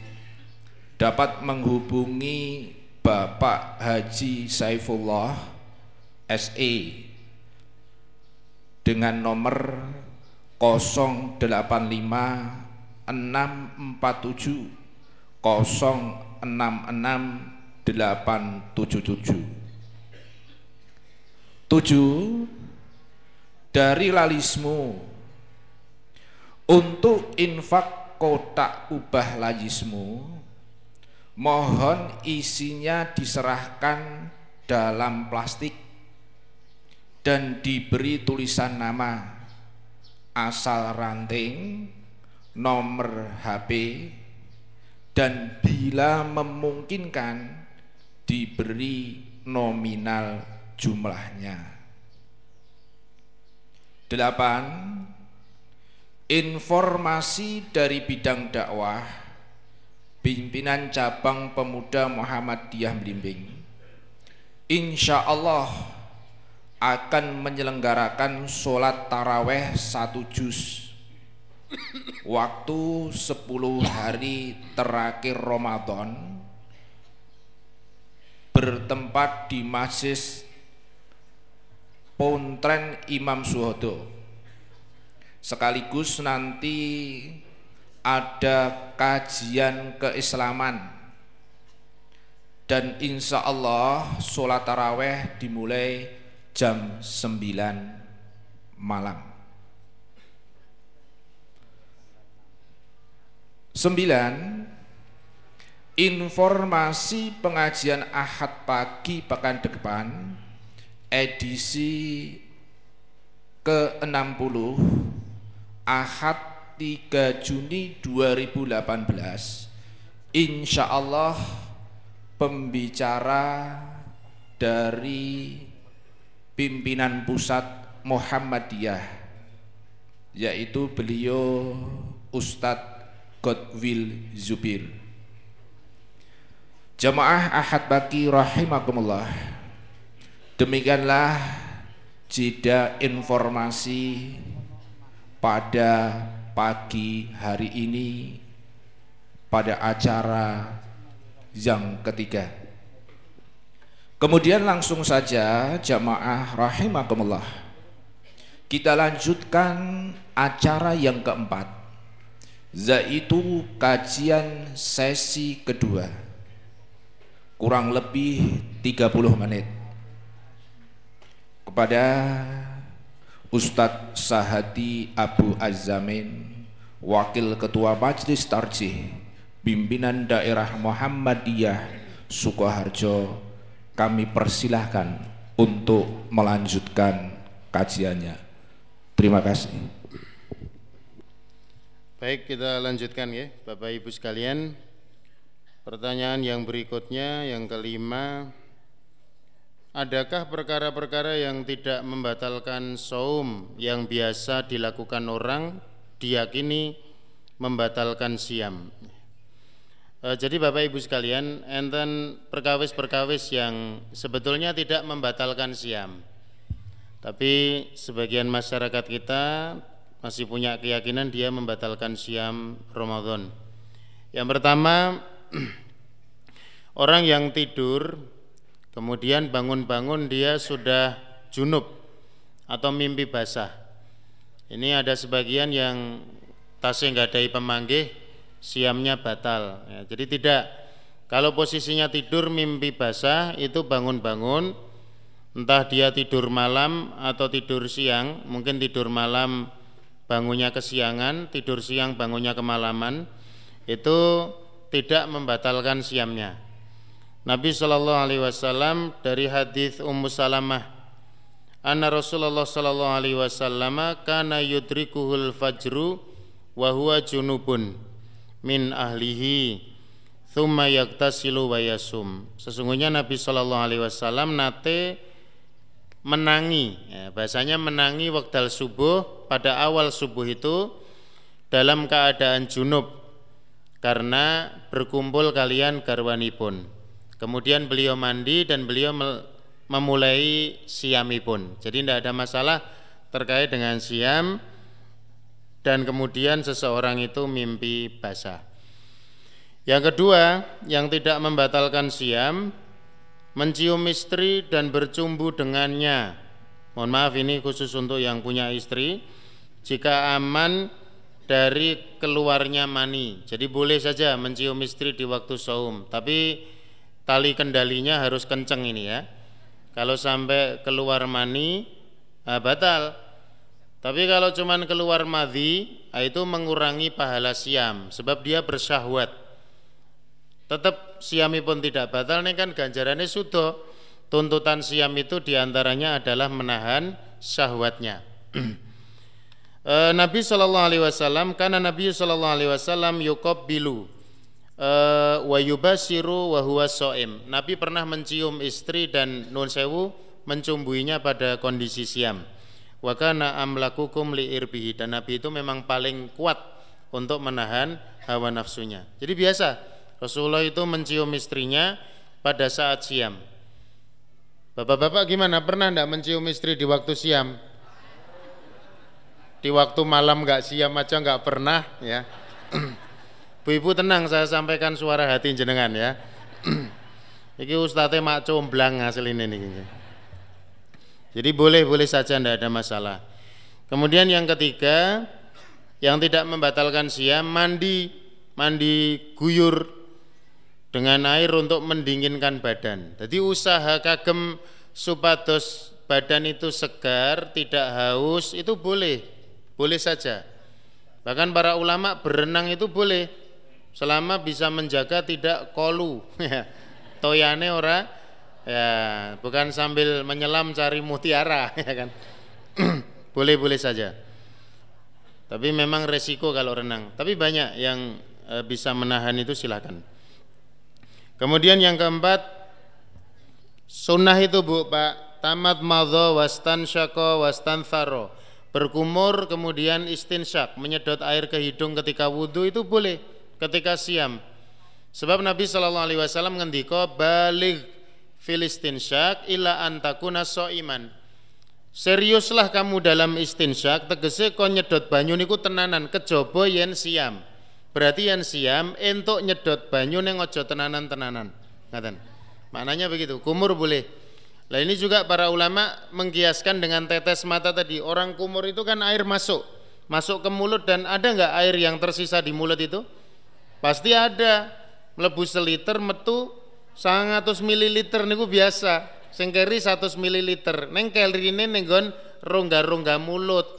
dapat menghubungi Bapak Haji Saifullah SE dengan nomor 085 647 066 877 7 dari lalismu. Untuk infak kotak ubah lajismu mohon isinya diserahkan dalam plastik dan diberi tulisan nama. Asal ranting nomor HP dan bila memungkinkan diberi nominal jumlahnya. Delapan informasi dari bidang dakwah pimpinan cabang pemuda Muhammadiyah Blimbing insya Allah akan menyelenggarakan sholat taraweh satu juz waktu 10 hari terakhir Ramadan bertempat di Masjid Pontren Imam Suhodo. Sekaligus nanti ada kajian keislaman. Dan insya Allah sholat taraweh dimulai jam 9 malam Sembilan Informasi pengajian Ahad pagi pekan depan edisi ke-60 Ahad 3 Juni 2018 Insya Allah pembicara dari pimpinan pusat Muhammadiyah yaitu beliau Ustadz Godwill Zubir. Jamaah Ahad Baki rahimakumullah Demikianlah jeda informasi pada pagi hari ini pada acara yang ketiga. Kemudian langsung saja jamaah rahimakumullah Kita lanjutkan acara yang keempat yaitu kajian sesi kedua. Kurang lebih 30 menit. Kepada Ustadz Sahadi Abu Azamin Wakil Ketua Majelis Tarjih Pimpinan Daerah Muhammadiyah Sukoharjo kami persilahkan untuk melanjutkan kajiannya. Terima kasih Baik, kita lanjutkan ya, Bapak Ibu sekalian. Pertanyaan yang berikutnya, yang kelima, adakah perkara-perkara yang tidak membatalkan saum yang biasa dilakukan orang diyakini membatalkan siam? E, jadi Bapak Ibu sekalian, enten perkawis-perkawis yang sebetulnya tidak membatalkan siam. Tapi sebagian masyarakat kita masih punya keyakinan dia membatalkan siam Ramadan. Yang pertama orang yang tidur kemudian bangun-bangun dia sudah junub atau mimpi basah. Ini ada sebagian yang tasnya nggak ada pemanggih siamnya batal. Ya, jadi tidak kalau posisinya tidur mimpi basah itu bangun-bangun entah dia tidur malam atau tidur siang, mungkin tidur malam bangunnya kesiangan, tidur siang, bangunnya kemalaman, itu tidak membatalkan siamnya. Nabi Shallallahu Alaihi Wasallam dari hadis Ummu Salamah, Anna Rasulullah Shallallahu Alaihi Wasallam kana yudrikuhul fajru wa huwa junubun min ahlihi thumma yaktasilu wa yasum. Sesungguhnya Nabi Shallallahu Alaihi Wasallam nate menangi. Ya, bahasanya menangi waktu subuh pada awal subuh itu dalam keadaan junub karena berkumpul kalian garwanipun. Kemudian beliau mandi dan beliau memulai siamipun. Jadi tidak ada masalah terkait dengan siam dan kemudian seseorang itu mimpi basah. Yang kedua yang tidak membatalkan siam mencium istri dan bercumbu dengannya. Mohon maaf ini khusus untuk yang punya istri. Jika aman dari keluarnya mani. Jadi boleh saja mencium istri di waktu saum, tapi tali kendalinya harus kenceng ini ya. Kalau sampai keluar mani ah, batal. Tapi kalau cuman keluar madhi, ah, itu mengurangi pahala siam sebab dia bersyahwat tetap siami pun tidak batal ini kan ganjarannya sudah. Tuntutan siam itu di antaranya adalah menahan syahwatnya. E, Nabi Shallallahu Alaihi Wasallam karena Nabi Shallallahu Alaihi Wasallam yukob bilu e, wa yubasiru wa huwa soim Nabi pernah mencium istri dan nun sewu mencumbuinya pada kondisi siam. Wa kana amlakukum li irbihi. Dan Nabi itu memang paling kuat untuk menahan hawa nafsunya. Jadi biasa Rasulullah itu mencium istrinya pada saat siam. Bapak-bapak gimana? Pernah enggak mencium istri di waktu siam? Di waktu malam enggak siam aja enggak pernah ya. Bu-ibu tenang saya sampaikan suara hati jenengan ya. Iki ustadznya mak comblang hasil ini nih. Jadi boleh-boleh saja tidak ada masalah. Kemudian yang ketiga, yang tidak membatalkan siam mandi mandi guyur dengan air untuk mendinginkan badan. Jadi usaha kagem supados badan itu segar, tidak haus itu boleh, boleh saja. Bahkan para ulama berenang itu boleh selama bisa menjaga tidak kolu. Ya. Toyane ora ya bukan sambil menyelam cari mutiara ya kan. Boleh-boleh saja. Tapi memang resiko kalau renang. Tapi banyak yang e, bisa menahan itu silakan. Kemudian yang keempat sunnah itu Bu Pak tamat madho wastan syako wastan tharo berkumur kemudian istinsyak menyedot air ke hidung ketika wudhu itu boleh ketika siam. Sebab Nabi Shallallahu Alaihi Wasallam ngendiko balik filistinsyak ila antakuna soiman. Seriuslah kamu dalam istinsyak tegese kon nyedot banyu niku tenanan kejobo yen siam Berarti yang siam entuk nyedot banyu neng ojo tenanan-tenanan. Ngaten. Maknanya begitu. Kumur boleh. Lah ini juga para ulama mengkiaskan dengan tetes mata tadi. Orang kumur itu kan air masuk, masuk ke mulut dan ada nggak air yang tersisa di mulut itu? Pasti ada. Melebu seliter metu 100 ml niku biasa. Sengkeri 100 ml. Neng kelrine nenggon rongga-rongga mulut.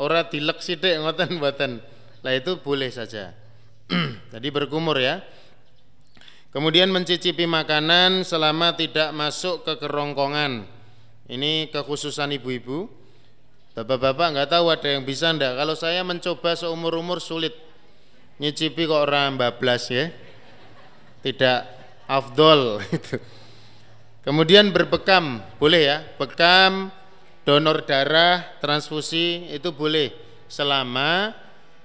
Ora dilek sithik ngoten mboten. Lah itu boleh saja. Jadi berkumur ya. Kemudian mencicipi makanan selama tidak masuk ke kerongkongan. Ini kekhususan ibu-ibu. Bapak-bapak nggak tahu ada yang bisa ndak. Kalau saya mencoba seumur-umur sulit. Nyicipi kok orang bablas ya. Tidak afdol itu. Kemudian berbekam, boleh ya. Bekam, donor darah, transfusi itu boleh selama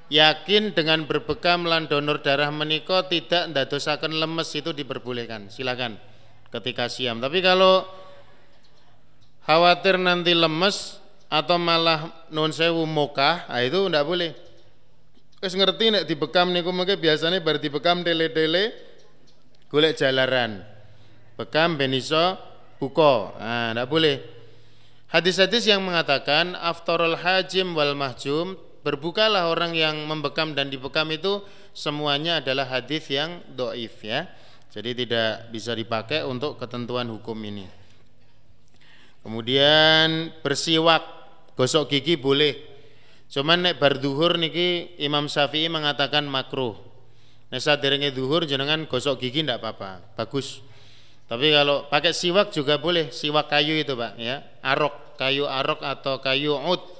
yakin dengan berbekam lan donor darah meniko tidak ndadosaken lemes itu diperbolehkan. Silakan ketika siam. Tapi kalau khawatir nanti lemes atau malah non sewu mokah nah itu ndak boleh. Wis ngerti nek dibekam niku mengke biasanya bar dibekam tele-tele golek jalaran. Bekam beniso buko nah ndak boleh. Hadis-hadis yang mengatakan aftarul hajim wal mahjum Berbukalah orang yang membekam dan dibekam itu semuanya adalah hadis yang doif ya. Jadi tidak bisa dipakai untuk ketentuan hukum ini. Kemudian bersiwak, gosok gigi boleh. Cuman nek bar duhur niki Imam Syafi'i mengatakan makruh. Nek saderenge duhur jenengan gosok gigi ndak apa-apa, bagus. Tapi kalau pakai siwak juga boleh, siwak kayu itu Pak ya, arok, kayu arok atau kayu ud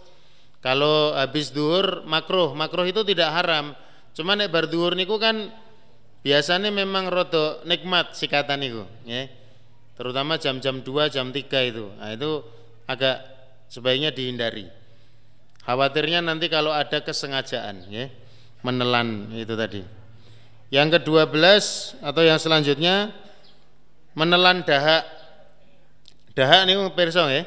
kalau habis duhur makruh, makruh itu tidak haram. Cuma nek bar duhur niku kan biasanya memang roto nikmat sikatan niku, ya. Terutama jam-jam 2, jam 3 itu. Nah, itu agak sebaiknya dihindari. Khawatirnya nanti kalau ada kesengajaan, ya, menelan itu tadi. Yang kedua belas atau yang selanjutnya menelan dahak. Dahak niku perso ya.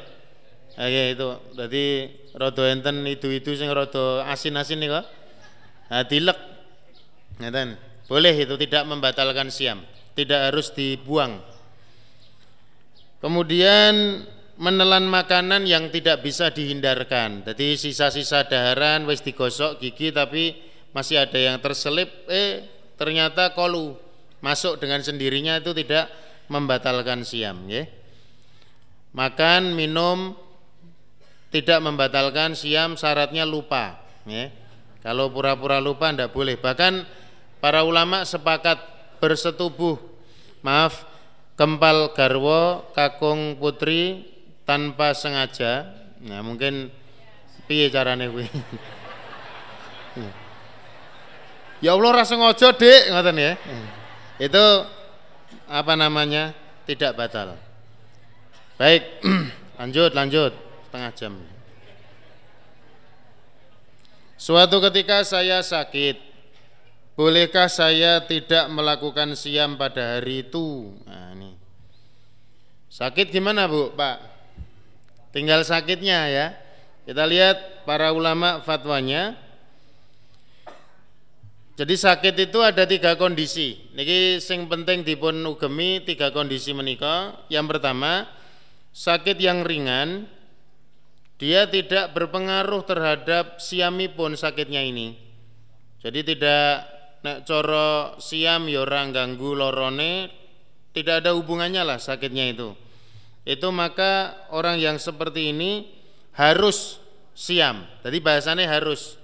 Oke itu. Berarti rada enten itu-itu sing rada asin-asin nika. Nah, dilek. Ngeten. Boleh itu tidak membatalkan siam, tidak harus dibuang. Kemudian menelan makanan yang tidak bisa dihindarkan. Jadi sisa-sisa daharan wis digosok gigi tapi masih ada yang terselip eh ternyata kolu masuk dengan sendirinya itu tidak membatalkan siam ya. Makan, minum tidak membatalkan siam syaratnya lupa ya. Kalau pura-pura lupa tidak boleh. Bahkan para ulama sepakat bersetubuh. Maaf, kempal garwo kakung putri tanpa sengaja. Nah, mungkin piye carane kuwi? ya Allah rasa ngojo Dik, ngoten ya. Itu apa namanya? tidak batal. Baik, lanjut lanjut setengah jam. Suatu ketika saya sakit, bolehkah saya tidak melakukan siam pada hari itu? Nah, ini. Sakit gimana Bu, Pak? Tinggal sakitnya ya. Kita lihat para ulama fatwanya. Jadi sakit itu ada tiga kondisi. Niki sing penting dipun ugemi tiga kondisi menika. Yang pertama, sakit yang ringan dia tidak berpengaruh terhadap siami pun sakitnya ini. Jadi tidak nek coro siam ya ora ganggu lorone tidak ada hubungannya lah sakitnya itu. Itu maka orang yang seperti ini harus siam. Jadi bahasanya harus.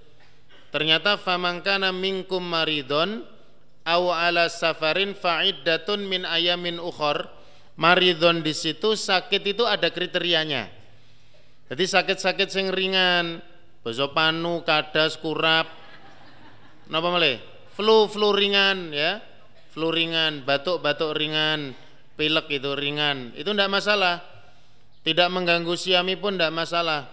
Ternyata famangkana minkum maridon aw ala safarin fa'iddatun min ayamin ukhor. Maridon di situ sakit itu ada kriterianya. Jadi sakit-sakit sing ringan, boso panu, kadas, kurap, napa malih? Flu, flu ringan ya. Flu ringan, batuk-batuk ringan, pilek itu ringan. Itu tidak masalah. Tidak mengganggu siami pun tidak masalah.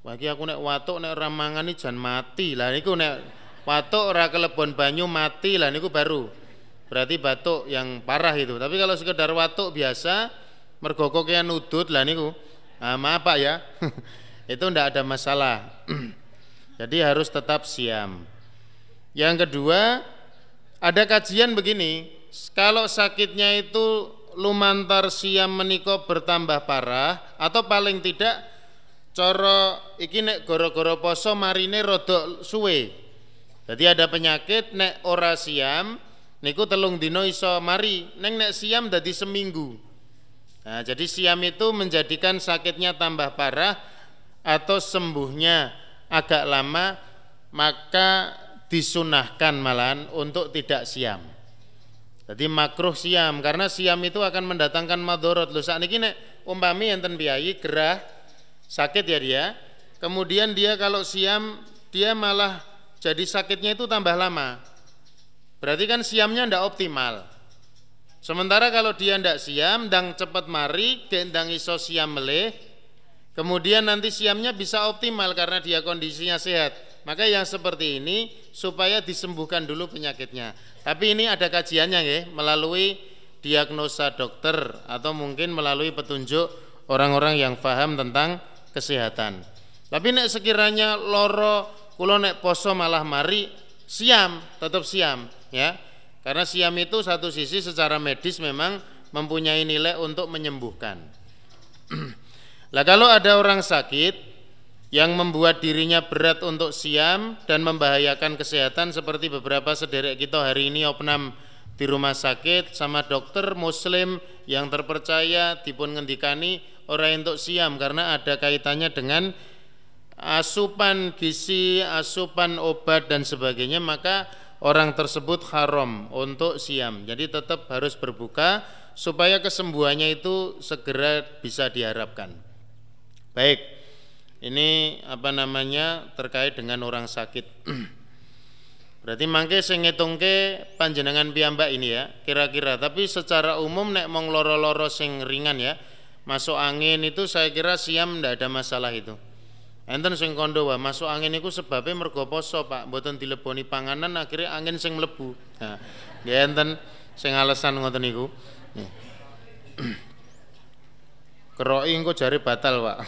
Bagi aku nek watuk nek ramangan ini jangan mati lah niku nek watuk ora kelebon banyu mati lah niku baru. Berarti batuk yang parah itu. Tapi kalau sekedar watuk biasa mergo kokean udut lah niku Nah, maaf Pak ya, itu tidak ada masalah. Jadi harus tetap siam. Yang kedua, ada kajian begini, kalau sakitnya itu lumantar siam meniko bertambah parah atau paling tidak coro iki nek goro-goro poso marine rodok suwe. Jadi ada penyakit nek ora siam niku telung dino iso mari, neng nek siam dadi seminggu. Nah, jadi siam itu menjadikan sakitnya tambah parah atau sembuhnya agak lama, maka disunahkan malahan untuk tidak siam. Jadi makruh siam karena siam itu akan mendatangkan madorot. Loh saat ini umpami enten biayi gerah sakit ya dia. Kemudian dia kalau siam dia malah jadi sakitnya itu tambah lama. Berarti kan siamnya tidak optimal. Sementara kalau dia tidak siam, dan cepat mari, gendang iso siam meleh, kemudian nanti siamnya bisa optimal karena dia kondisinya sehat. Maka yang seperti ini supaya disembuhkan dulu penyakitnya. Tapi ini ada kajiannya ya, melalui diagnosa dokter atau mungkin melalui petunjuk orang-orang yang paham tentang kesehatan. Tapi nek sekiranya loro kulo nek poso malah mari siam, tetap siam ya karena siam itu satu sisi secara medis memang mempunyai nilai untuk menyembuhkan. lah kalau ada orang sakit yang membuat dirinya berat untuk siam dan membahayakan kesehatan seperti beberapa sederek kita hari ini opnam di rumah sakit sama dokter muslim yang terpercaya dipun ngendikani orang untuk siam karena ada kaitannya dengan asupan gizi, asupan obat dan sebagainya maka orang tersebut haram untuk siam. Jadi tetap harus berbuka supaya kesembuhannya itu segera bisa diharapkan. Baik. Ini apa namanya terkait dengan orang sakit. Berarti mangke sing ngitungke panjenengan piyambak ini ya, kira-kira. Tapi secara umum nek mong loro-loro sing ringan ya, masuk angin itu saya kira siam ndak ada masalah itu. Enten sing kondo wah masuk angin sebabnya mergo poso, Pak. Mboten dileboni panganan akhirnya angin sing mlebu. Nggih enten sing alasan ngoten niku. Keroki engko jari batal, Pak.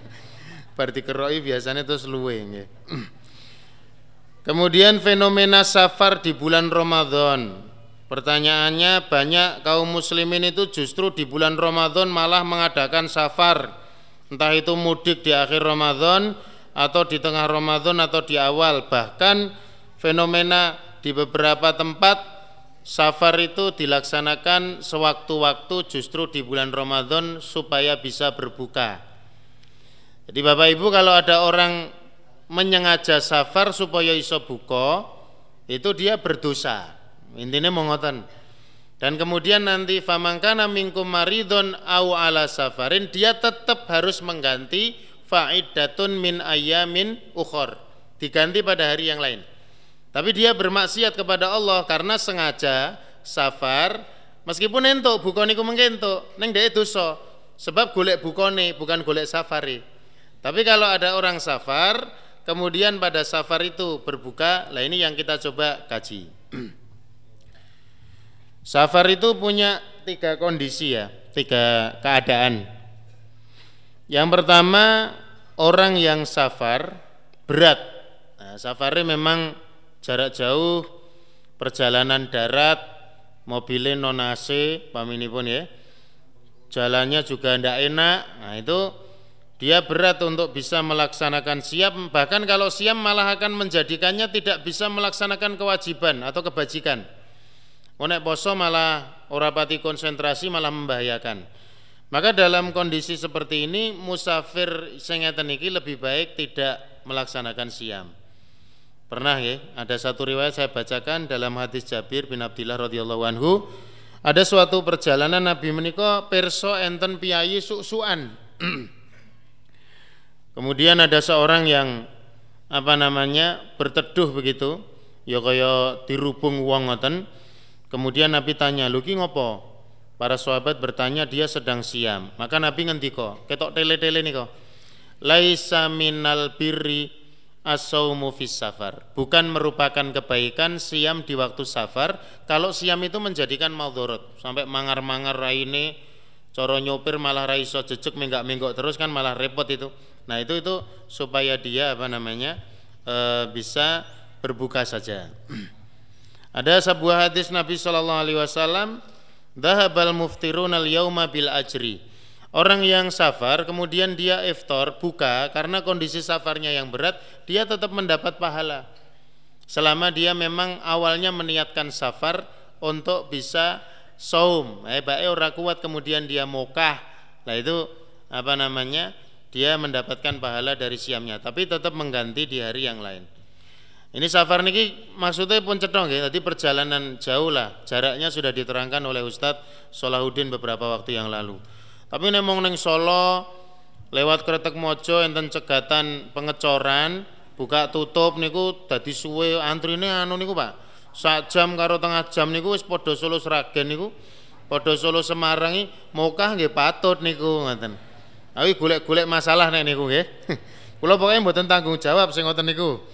Berarti keroki biasanya terus luwe nggih. Kemudian fenomena safar di bulan Ramadan. Pertanyaannya banyak kaum muslimin itu justru di bulan Ramadan malah mengadakan safar entah itu mudik di akhir Ramadan atau di tengah Ramadan atau di awal. Bahkan fenomena di beberapa tempat safar itu dilaksanakan sewaktu-waktu justru di bulan Ramadan supaya bisa berbuka. Jadi Bapak Ibu kalau ada orang menyengaja safar supaya iso buka itu dia berdosa. Intinya mengotan dan kemudian nanti famangkana minkum maridon au ala safarin dia tetap harus mengganti faidatun min ayamin ukhor diganti pada hari yang lain. Tapi dia bermaksiat kepada Allah karena sengaja safar meskipun entuk bukoni ku mengkentuk neng itu so sebab golek bukoni bukan golek safari. Tapi kalau ada orang safar kemudian pada safar itu berbuka lah ini yang kita coba kaji Safar itu punya tiga kondisi ya. tiga keadaan. Yang pertama orang yang safar berat. Nah, safarnya memang jarak jauh, perjalanan darat, mobilnya non AC, pun ya. Jalannya juga tidak enak. Nah, itu dia berat untuk bisa melaksanakan siap bahkan kalau siap malah akan menjadikannya tidak bisa melaksanakan kewajiban atau kebajikan Onek poso malah orapati konsentrasi malah membahayakan. Maka dalam kondisi seperti ini musafir sengeten iki lebih baik tidak melaksanakan siam. Pernah ya ada satu riwayat saya bacakan dalam hadis Jabir bin Abdullah radhiyallahu anhu. Ada suatu perjalanan Nabi menika perso enten piyayi suk-sukan. Kemudian ada seorang yang apa namanya berteduh begitu, ya kaya dirubung wong ngoten. Kemudian Nabi tanya, "Lu ki ngopo?" Para sahabat bertanya, dia sedang siam. Maka Nabi ngendika, ketok tele-tele niko. Laisa minal birri asaumu fis safar. Bukan merupakan kebaikan siam di waktu safar. Kalau siam itu menjadikan maudorot sampai mangar-mangar raine, coro nyopir malah raiso jejek menggak-menggok terus kan malah repot itu. Nah itu itu supaya dia apa namanya e, bisa berbuka saja. Ada sebuah hadis Nabi Shallallahu Alaihi Wasallam, dahabal muftirun al yauma bil ajri. Orang yang safar kemudian dia iftar buka karena kondisi safarnya yang berat dia tetap mendapat pahala. Selama dia memang awalnya meniatkan safar untuk bisa saum. Eh bae ora kuat kemudian dia mokah. Nah itu apa namanya dia mendapatkan pahala dari siamnya tapi tetap mengganti di hari yang lain ini safar niki maksudnya pun cetong ya tadi perjalanan jauh lah jaraknya sudah diterangkan oleh Ustadz Solahuddin beberapa waktu yang lalu tapi nemong neng Solo lewat kretek mojo enten cegatan pengecoran buka tutup niku dadi suwe antrine anu niku Pak sak jam karo tengah jam niku wis padha Solo Sragen niku padha Solo Semarang iki mokah nggih patut niku ngoten Aku golek-golek masalah nek niku nggih. Kula pokoknya mboten tanggung jawab sing ngoten niku.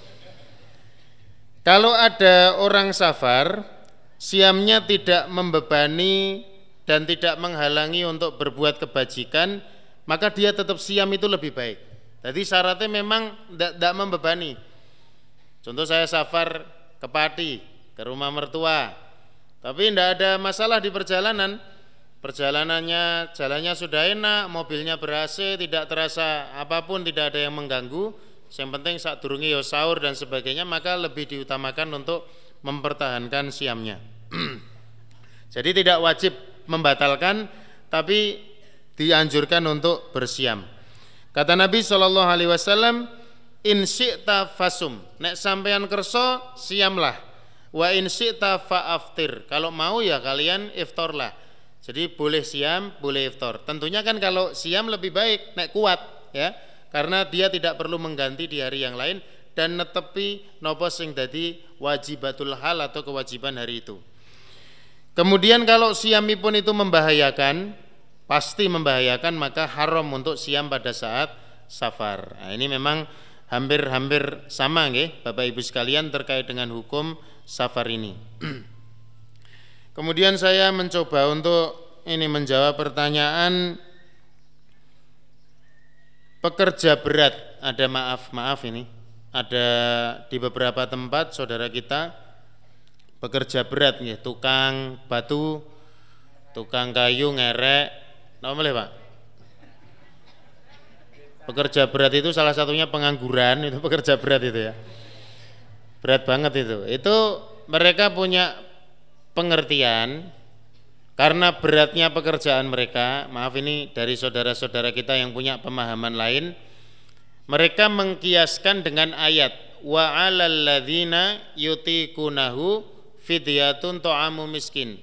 Kalau ada orang safar, siamnya tidak membebani dan tidak menghalangi untuk berbuat kebajikan, maka dia tetap siam itu lebih baik. Jadi syaratnya memang tidak membebani. Contoh saya safar ke Pati, ke rumah mertua, tapi tidak ada masalah di perjalanan, perjalanannya jalannya sudah enak mobilnya berhasil tidak terasa apa pun tidak ada yang mengganggu yang penting saat durungi yo sahur dan sebagainya maka lebih diutamakan untuk mempertahankan siamnya. Jadi tidak wajib membatalkan tapi dianjurkan untuk bersiam. Kata Nabi Shallallahu Alaihi Wasallam in fasum. Nek sampean kerso siamlah. Wa in faaftir. Kalau mau ya kalian iftarlah jadi boleh siam, boleh iftar. Tentunya kan kalau siam lebih baik, naik kuat ya. Karena dia tidak perlu mengganti di hari yang lain dan netepi nopo sing dadi wajibatul hal atau kewajiban hari itu. Kemudian kalau siamipun itu membahayakan, pasti membahayakan maka haram untuk siam pada saat safar. Nah, ini memang hampir-hampir sama nggih Bapak Ibu sekalian terkait dengan hukum safar ini. Kemudian saya mencoba untuk ini menjawab pertanyaan pekerja berat. Ada maaf, maaf ini. Ada di beberapa tempat saudara kita pekerja berat nih, tukang batu, tukang kayu ngerek. Nama boleh, Pak? Pekerja berat itu salah satunya pengangguran, itu pekerja berat itu ya. Berat banget itu. Itu mereka punya pengertian karena beratnya pekerjaan mereka, maaf ini dari saudara-saudara kita yang punya pemahaman lain, mereka mengkiaskan dengan ayat wa 'alal ladzina yutikunahu fidyatun ta'amu miskin.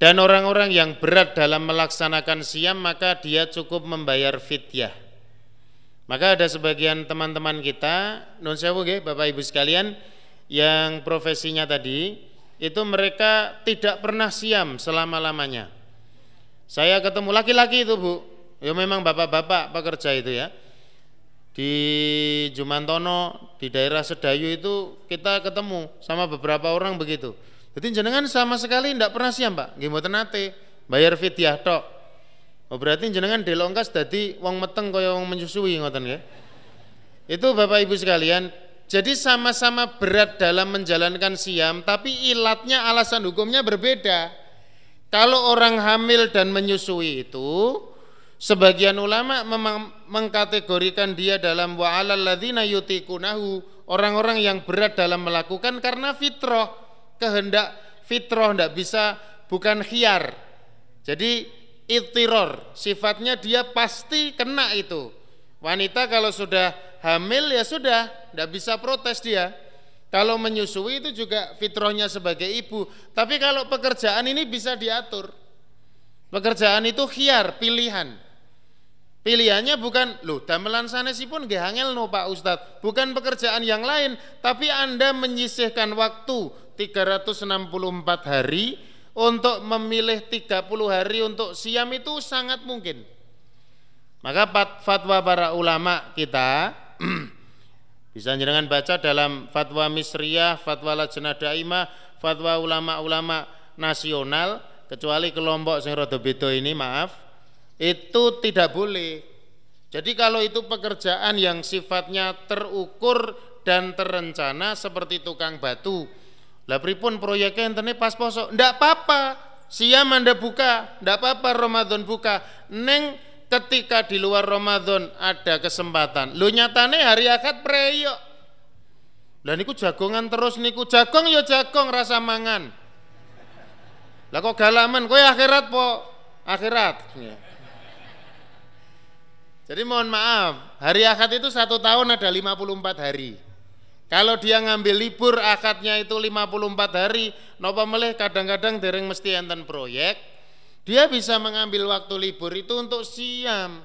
Dan orang-orang yang berat dalam melaksanakan siam maka dia cukup membayar fidyah. Maka ada sebagian teman-teman kita, non sewu Bapak Ibu sekalian, yang profesinya tadi itu mereka tidak pernah siam selama-lamanya. Saya ketemu laki-laki itu Bu, ya memang bapak-bapak pekerja itu ya. Di Jumantono, di daerah Sedayu itu kita ketemu sama beberapa orang begitu. Jadi jenengan sama sekali tidak pernah siam Pak, nggih mboten nate. bayar fidyah tok. Oh, berarti jenengan delongkas dadi wong meteng kaya wong menyusui ngoten nggih. Itu Bapak Ibu sekalian, jadi sama-sama berat dalam menjalankan siam, tapi ilatnya alasan hukumnya berbeda. Kalau orang hamil dan menyusui itu, sebagian ulama mengkategorikan dia dalam wa'alal ladzina yutikunahu, orang-orang yang berat dalam melakukan karena fitrah, kehendak fitrah tidak bisa bukan khiar. Jadi itiror, sifatnya dia pasti kena itu. Wanita kalau sudah hamil ya sudah, tidak bisa protes dia. Kalau menyusui itu juga fitrahnya sebagai ibu. Tapi kalau pekerjaan ini bisa diatur. Pekerjaan itu khiar, pilihan. Pilihannya bukan, loh damelan sanesipun nggih angel no Pak Ustadz. Bukan pekerjaan yang lain, tapi Anda menyisihkan waktu 364 hari untuk memilih 30 hari untuk siam itu sangat mungkin. Maka fatwa para ulama kita bisa jangan baca dalam fatwa Misriyah, fatwa Lajnah Daimah, fatwa ulama-ulama nasional kecuali kelompok sing rada ini maaf, itu tidak boleh. Jadi kalau itu pekerjaan yang sifatnya terukur dan terencana seperti tukang batu, lah pripun proyeknya entene pas poso? Ndak apa-apa. Siam Anda buka, ndak apa-apa Ramadan buka. Neng ketika di luar Ramadan ada kesempatan. Lu nyatane hari akad preyo. Lah niku jagongan terus niku jagong ya jagong rasa mangan. Lah kok galaman kowe akhirat po? Akhirat. Ya. Jadi mohon maaf, hari akad itu satu tahun ada 54 hari. Kalau dia ngambil libur akadnya itu 54 hari, nopo meleh kadang-kadang dereng mesti enten proyek, dia bisa mengambil waktu libur itu untuk siam.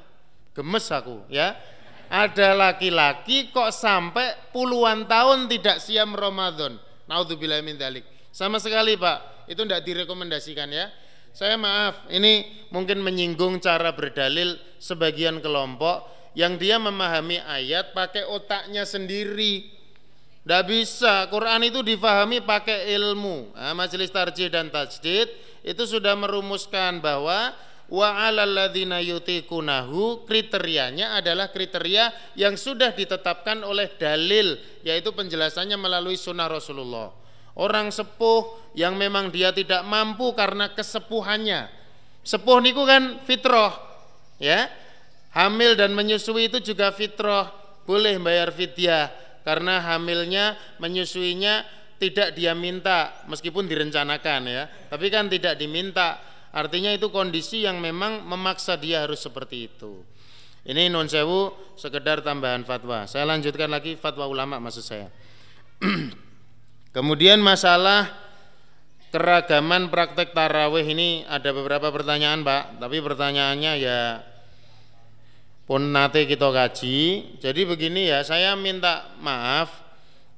Gemes aku ya. Ada laki-laki kok sampai puluhan tahun tidak siam Ramadan. Naudzubillah min dalik. Sama sekali Pak, itu tidak direkomendasikan ya. Saya maaf, ini mungkin menyinggung cara berdalil sebagian kelompok yang dia memahami ayat pakai otaknya sendiri tidak bisa, Quran itu difahami pakai ilmu. Nah, Majelis Tarjih dan Tajdid itu sudah merumuskan bahwa wa yutikunahu kriterianya adalah kriteria yang sudah ditetapkan oleh dalil yaitu penjelasannya melalui sunnah Rasulullah. Orang sepuh yang memang dia tidak mampu karena kesepuhannya. Sepuh niku kan fitrah, ya. Hamil dan menyusui itu juga fitrah, boleh bayar fidyah karena hamilnya menyusuinya tidak dia minta meskipun direncanakan ya. Tapi kan tidak diminta. Artinya itu kondisi yang memang memaksa dia harus seperti itu. Ini non sewu sekedar tambahan fatwa. Saya lanjutkan lagi fatwa ulama maksud saya. Kemudian masalah keragaman praktek taraweh ini ada beberapa pertanyaan pak. Tapi pertanyaannya ya pun nate kita kaji. Jadi begini ya, saya minta maaf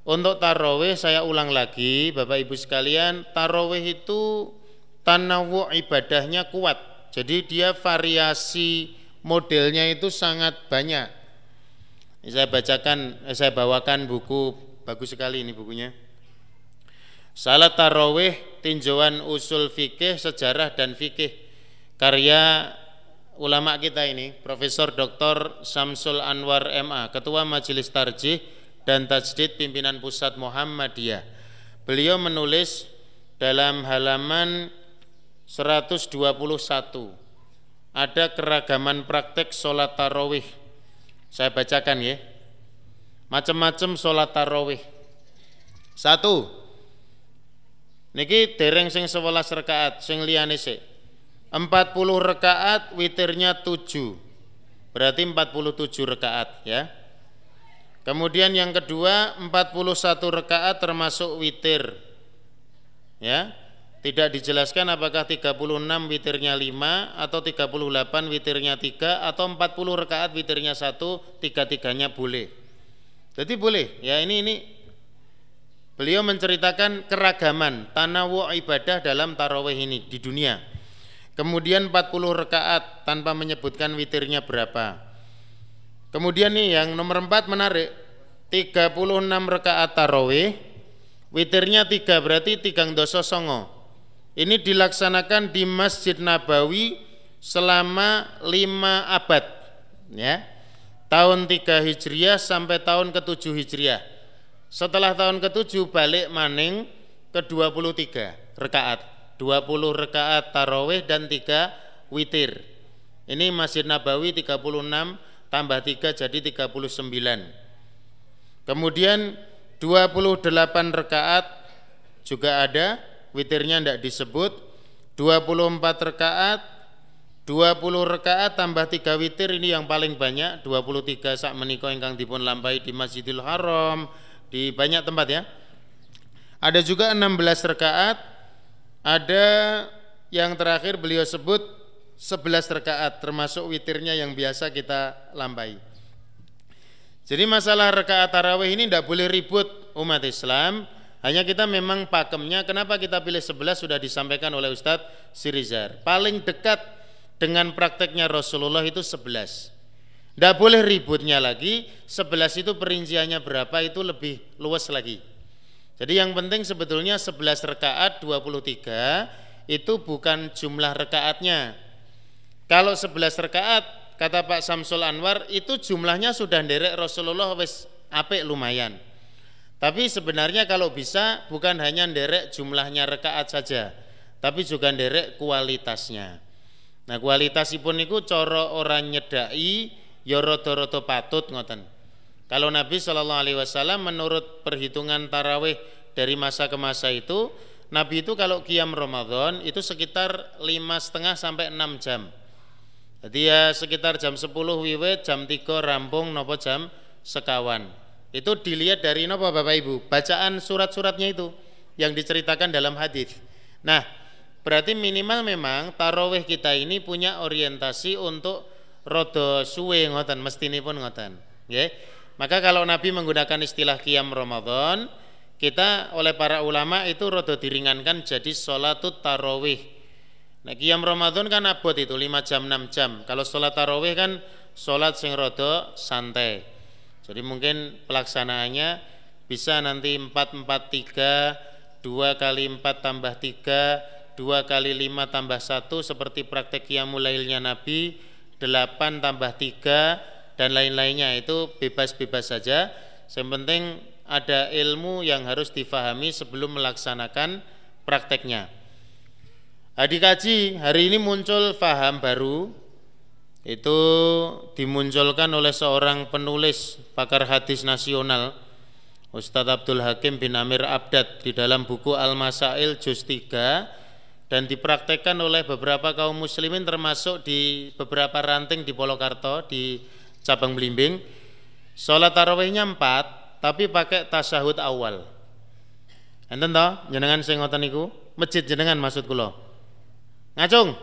untuk tarawih saya ulang lagi Bapak Ibu sekalian, tarawih itu tanawu ibadahnya kuat. Jadi dia variasi modelnya itu sangat banyak. Saya bacakan, eh, saya bawakan buku bagus sekali ini bukunya. Salat tarawih tinjauan usul fikih, sejarah dan fikih karya ulama kita ini, Profesor Dr. Samsul Anwar MA, Ketua Majelis Tarjih dan Tajdid Pimpinan Pusat Muhammadiyah. Beliau menulis dalam halaman 121 ada keragaman praktek sholat tarawih. Saya bacakan ya. Macam-macam sholat tarawih. Satu. Niki dereng sing 11 rakaat, sing liyane sik. 40 rakaat witirnya 7 berarti 47 rakaat ya. Kemudian yang kedua 41 rakaat termasuk witir ya. Tidak dijelaskan apakah 36 witirnya 5 atau 38 witirnya 3 atau 40 rakaat witirnya 1 tiga-tiganya boleh. Jadi boleh ya. Ini ini. Beliau menceritakan keragaman tanawu ibadah dalam tarawih ini di dunia Kemudian 40 rakaat tanpa menyebutkan witirnya berapa. Kemudian nih yang nomor 4 menarik. 36 rakaat tarawih, witirnya 3 berarti tigang doso songo. ini dilaksanakan di Masjid Nabawi selama lima abad ya tahun 3 Hijriah sampai tahun ke-7 Hijriah setelah tahun ke-7 balik maning ke 23 rekaat 20 rekaat tarawih dan 3 witir. Ini Masjid Nabawi 36 tambah 3 jadi 39 kemudian 28 rekaat juga ada witirnya tidak disebut. 24 rekaat 20 rekaat tambah 3 witir ini yang paling banyak 23 sak menika ingkang dipun lampahi di Masjidil Haram di banyak tempat ya. Ada juga 16 rekaat ada yang terakhir beliau sebut 11 rekaat termasuk witirnya yang biasa kita lampahi jadi masalah rekaat tarawih ini tidak boleh ribut umat Islam hanya kita memang pakemnya kenapa kita pilih 11 sudah disampaikan oleh Ustadz Sirizar. Paling dekat dengan prakteknya Rasulullah itu 11. Tidak boleh ributnya lagi, 11 itu perinciannya berapa itu lebih luas lagi. Jadi yang penting sebetulnya 11 rekaat 23 itu bukan jumlah rekaatnya. Kalau 11 rekaat kata Pak Samsul Anwar itu jumlahnya sudah derek Rasulullah wis apik lumayan. Tapi sebenarnya kalau bisa bukan hanya derek jumlahnya rekaat saja, tapi juga derek kualitasnya. Nah kualitasipun itu coro orang nyedai ya rada patut ngoten. Kalau Nabi Shallallahu Alaihi Wasallam menurut perhitungan taraweh dari masa ke masa itu, Nabi itu kalau kiam Ramadan itu sekitar lima setengah sampai enam jam. Jadi ya sekitar jam 10 wiwit, jam 3 rampung, nopo jam sekawan itu dilihat dari apa Bapak Ibu? Bacaan surat-suratnya itu yang diceritakan dalam hadis. Nah, berarti minimal memang tarawih kita ini punya orientasi untuk rodo suwe ngoten, mestini pun ngoten. Ya. Maka kalau Nabi menggunakan istilah qiyam Ramadan, kita oleh para ulama itu rodo diringankan jadi sholatut tarawih. Nah, qiyam Ramadan kan abot itu 5 jam 6 jam. Kalau sholat tarawih kan sholat sing rodo santai. Jadi mungkin pelaksanaannya bisa nanti 443 2 kali 4 tambah 3 2 kali 5 tambah 1 seperti praktek mulailnya Nabi 8 tambah 3 dan lain-lainnya. Itu bebas-bebas saja. Yang penting ada ilmu yang harus difahami sebelum melaksanakan prakteknya. Adik kaji hari ini muncul faham baru. Itu dimunculkan oleh seorang penulis pakar hadis nasional Ustadz Abdul Hakim bin Amir Abdad di dalam buku Al-Masail Juz 3 dan dipraktekkan oleh beberapa kaum muslimin termasuk di beberapa ranting di Polokarto di cabang Blimbing. Sholat tarawihnya 4 tapi pakai tasahud awal. Enten toh jenengan sing ngoten niku? Masjid jenengan maksud kula. Ngacung.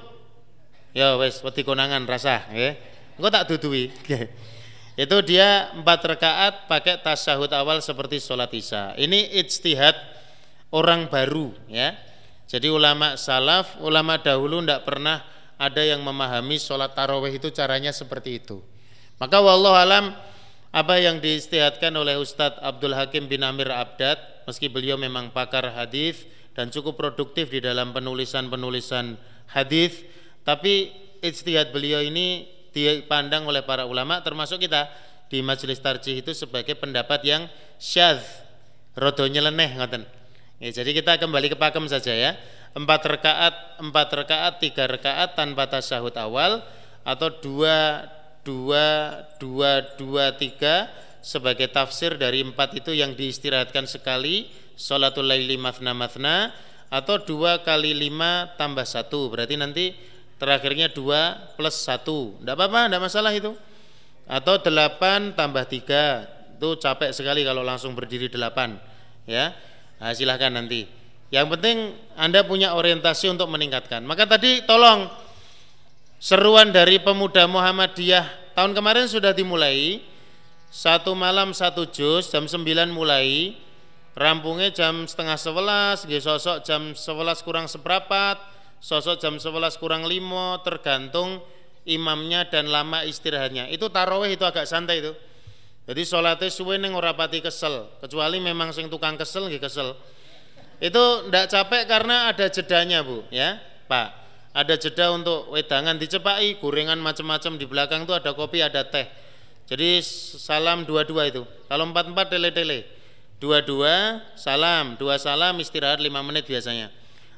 Ya wes wedi konangan rasa ya engko tak dudui. Itu dia empat rakaat pakai tasahud awal seperti sholat isya. Ini ijtihad orang baru ya. Jadi ulama salaf ulama dahulu tidak pernah ada yang memahami sholat taraweh itu caranya seperti itu maka wallahu alam apa yang diistihadkan oleh Ustadz Abdul Hakim bin Amir Abdad meski beliau memang pakar hadis dan cukup produktif di dalam penulisan-penulisan hadis tapi ijtihad beliau ini dipandang oleh para ulama termasuk kita di majelis tarjih itu sebagai pendapat yang syadz, rodo nyeleneh ngoten. Ya, jadi kita kembali ke pakem saja ya. Empat rakaat, empat rakaat, tiga rakaat tanpa tasyahud awal atau dua dua dua dua tiga sebagai tafsir dari empat itu yang diistirahatkan sekali sholatul laili mafna mafna atau dua kali lima tambah satu. Berarti nanti terakhirnya 2 plus 1 tidak apa-apa, tidak masalah itu. Atau 8 tambah 3 itu capek sekali kalau langsung berdiri 8 ya. Nah, silahkan nanti. Yang penting anda punya orientasi untuk meningkatkan. Maka tadi tolong seruan dari pemuda Muhammadiyah. Tahun kemarin sudah dimulai. Satu malam satu juz jam 9 mulai. Rampungnya jam setengah sebelas sosok jam sebelas kurang seperempat sosok jam 11 kurang 5 tergantung imamnya dan lama istirahatnya. Itu tarawih itu agak santai itu. Jadi sholatnya suwe neng pati kesel. Kecuali memang sing tukang kesel nggih kesel. Itu ndak capek karena ada jedanya, Bu, ya. Pak, ada jeda untuk wedangan dicepai, gorengan macam-macam di belakang itu ada kopi, ada teh. Jadi salam dua-dua itu. Kalau empat-empat tele-tele. Dua-dua salam, dua salam istirahat lima menit biasanya.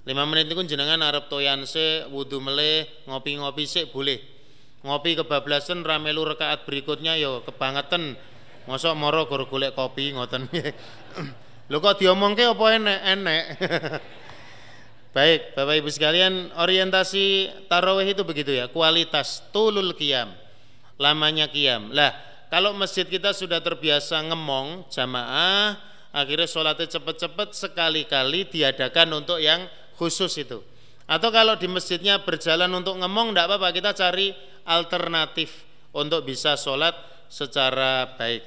Lima menit itu jenengan Arab toyan se, wudhu meleh, ngopi-ngopi sih boleh. Ngopi kebablasan ramelu rekaat berikutnya yo kebangetan. Mosok moro gor golek kopi ngoten. Lho kok diomongke apa enek-enek. Baik, Bapak Ibu sekalian, orientasi tarawih itu begitu ya, kualitas tulul qiyam. Lamanya qiyam. Lah, kalau masjid kita sudah terbiasa ngemong jamaah, akhirnya sholatnya cepat-cepat sekali-kali diadakan untuk yang khusus itu. Atau kalau di masjidnya berjalan untuk ngemong tidak apa-apa, kita cari alternatif untuk bisa sholat secara baik.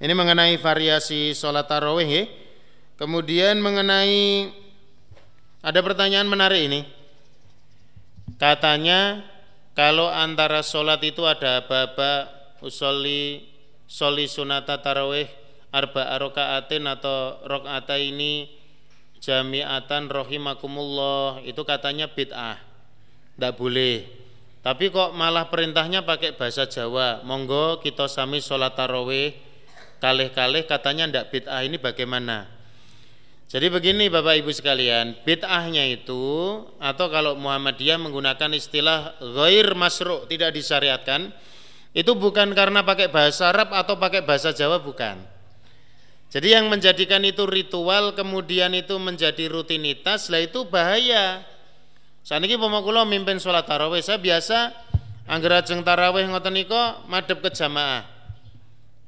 Ini mengenai variasi sholat tarawih ya. Kemudian mengenai ada pertanyaan menarik ini. Katanya kalau antara sholat itu ada apa-apa usolli soli sunata tarawih arba arokaatin atau rokata ini jamiatan rohimakumullah. Itu katanya bid'ah. Tidak boleh. Tapi kok malah perintahnya pakai bahasa Jawa? Monggo kita sami sholat tarawih. Kalih-kalih katanya tidak bid'ah ini bagaimana jadi begini Bapak Ibu sekalian bid'ahnya itu atau kalau Muhammadiyah menggunakan istilah ghair masru' tidak disyariatkan itu bukan karena pakai bahasa Arab atau pakai bahasa Jawa bukan jadi yang menjadikan itu ritual kemudian itu menjadi rutinitas lah itu bahaya. Saat ini pemakula mimpin sholat tarawih saya biasa angger ajeng tarawih ngoten niko madep ke jamaah.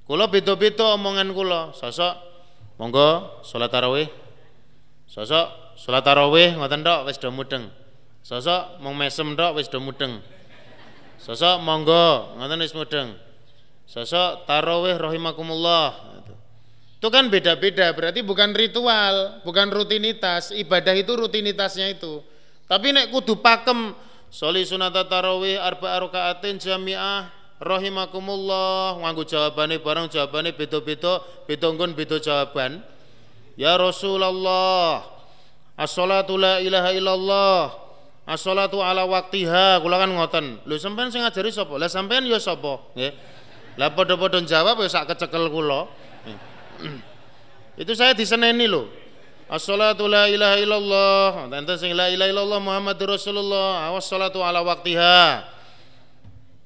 Kulo beda-beda omongan kulo, sosok monggo sholat tarawih. Sosok sholat tarawih ngoten tok wis do mudeng. Sosok mong mesem tok wis do mudeng. Sosok monggo ngoten wis mudeng. Sosok tarawih rahimakumullah itu kan beda-beda, berarti bukan ritual, bukan rutinitas. Ibadah itu rutinitasnya itu. Tapi nek kudu pakem soli sunata tarawih arba rokaatin jamiah rahimakumullah nganggo jawabane barang jawabane beda-beda, beda nggon beda jawaban. Ya Rasulullah, as-salatu la ilaha illallah. As-salatu ala waktiha, kula kan ngoten. Lho sampean sing ngajari sapa? Lah sampean ya sapa? Nggih. Lah padha-padha jawab ya sak kecekel kula. itu saya diseneni loh As-salatu la ilaha illallah Enten sing la ilaha illallah Muhammadur Rasulullah Awas salatu ala waktiha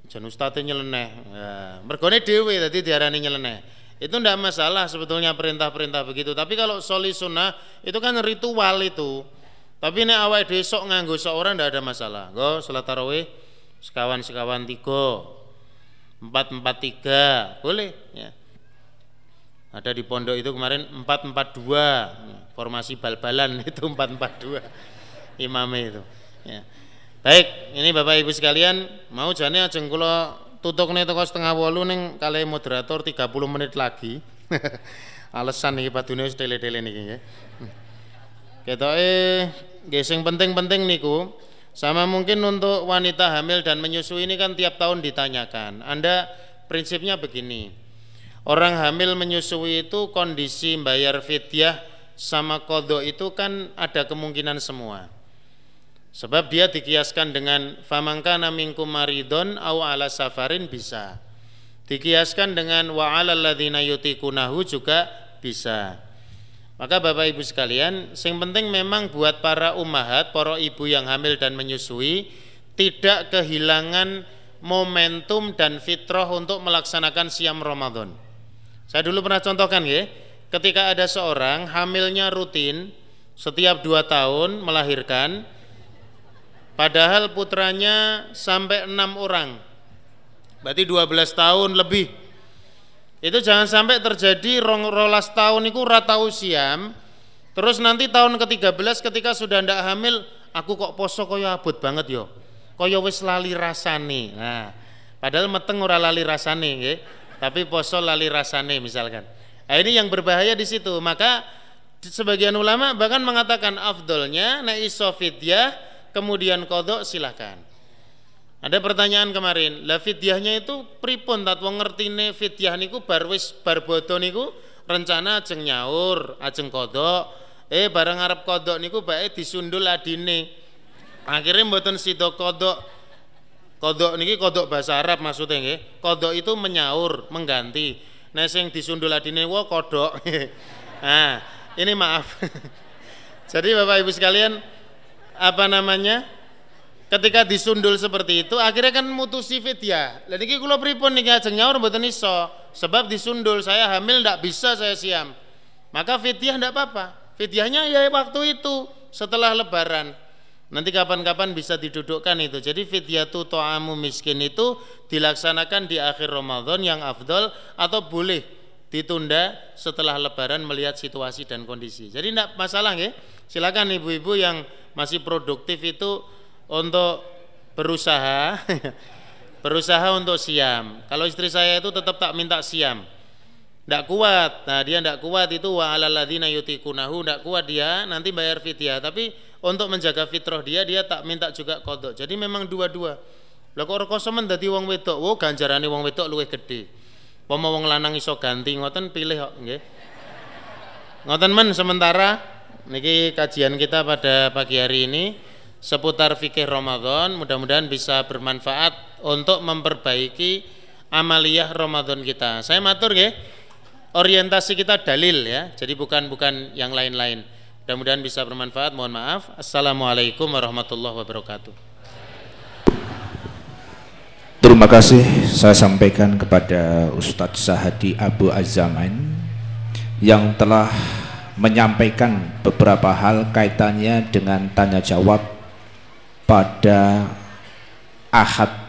Jan ustadz nyeleneh ya. Mergone dewe tadi diarani nyeleneh Itu tidak masalah sebetulnya perintah-perintah begitu. Tapi kalau soli sunnah Itu kan ritual itu. Tapi ini awal besok nganggo seorang tidak ada masalah. Go salat tarawih Sekawan-sekawan tiga Empat-empat tiga Boleh ya. Ada di pondok itu kemarin 442 formasi bal-balan itu 442 imame itu ya. baik ini Bapak Ibu sekalian mau jane ajeng kula tutuk nih toko setengah walu neng kali moderator 30 menit lagi. Alasan nih Pak Dunia tele-tele nih ya kita eh geseng penting-penting niku sama mungkin untuk wanita hamil dan menyusui ini kan tiap tahun ditanyakan. Anda prinsipnya begini Orang hamil menyusui itu kondisi bayar fidyah sama kodok itu kan ada kemungkinan semua. Sebab dia dikiaskan dengan famangkana minkum maridon au ala safarin bisa. Dikiaskan dengan wa alal ladzina yutikunahu juga bisa. Maka Bapak Ibu sekalian, sing penting memang buat para ummahat, para ibu yang hamil dan menyusui tidak kehilangan momentum dan fitrah untuk melaksanakan siam Ramadan. Saya dulu pernah contohkan ya, ketika ada seorang hamilnya rutin setiap dua tahun melahirkan, padahal putranya sampai enam orang, berarti 12 tahun lebih. Itu jangan sampai terjadi rong rolas tahun itu rata usiam, terus nanti tahun ke-13 ketika sudah ndak hamil, aku kok poso koyo abot banget yo. Koyo wis lali rasane. Nah, padahal meteng ora lali rasane nggih tapi poso lali rasane misalkan. Nah, ini yang berbahaya di situ. Maka sebagian ulama bahkan mengatakan afdolnya nek iso kemudian kodok silahkan. Ada pertanyaan kemarin, lah fidyahnya itu pripun tat? Wong ngertine fidyah niku bar wis bar niku rencana ajeng nyaur, ajeng kodok. Eh bareng arep kodok niku bae disundul adine. Akhirnya mboten sida kodok. Kodok niki kodok bahasa Arab maksudnya nggih. Kodok itu menyaur mengganti. Nah sing disundul adine wo kodok. Nah ini maaf. Jadi Bapak Ibu sekalian apa namanya ketika disundul seperti itu akhirnya kan mutusi fidyah. Lha niki kula pripun niki ajeng nyaur mboten iso. Sebab disundul saya hamil ndak bisa saya siam. Maka fidyah ndak apa-apa. Fidyahnya ya waktu itu setelah lebaran. Nanti kapan-kapan bisa didudukkan itu. Jadi fidyatu to'amu miskin itu dilaksanakan di akhir Ramadan yang afdol atau boleh ditunda setelah lebaran melihat situasi dan kondisi. Jadi tidak masalah ya. Silakan ibu-ibu yang masih produktif itu untuk berusaha berusaha untuk siam. Kalau istri saya itu tetap tak minta siam. Tidak kuat. Nah, dia tidak kuat itu wa alalladzina yutikunahu, tidak kuat dia nanti bayar fidyah. Tapi untuk menjaga fitrah dia dia tak minta juga kodok jadi memang dua-dua lah kok rekoso dadi wong wedok wo ganjarane wong wedok luwih gede Pama wong lanang iso ganti ngoten pilih kok nggih ngoten men sementara niki kajian kita pada pagi hari ini seputar fikih Ramadan mudah-mudahan bisa bermanfaat untuk memperbaiki amaliyah Ramadan kita saya matur nggih orientasi kita dalil ya jadi bukan bukan yang lain-lain Mudah-mudahan bisa bermanfaat. Mohon maaf. Assalamualaikum warahmatullahi wabarakatuh. Terima kasih. Saya sampaikan kepada Ustadz Sahadi Abu Azaman yang telah menyampaikan beberapa hal kaitannya dengan tanya jawab pada Ahad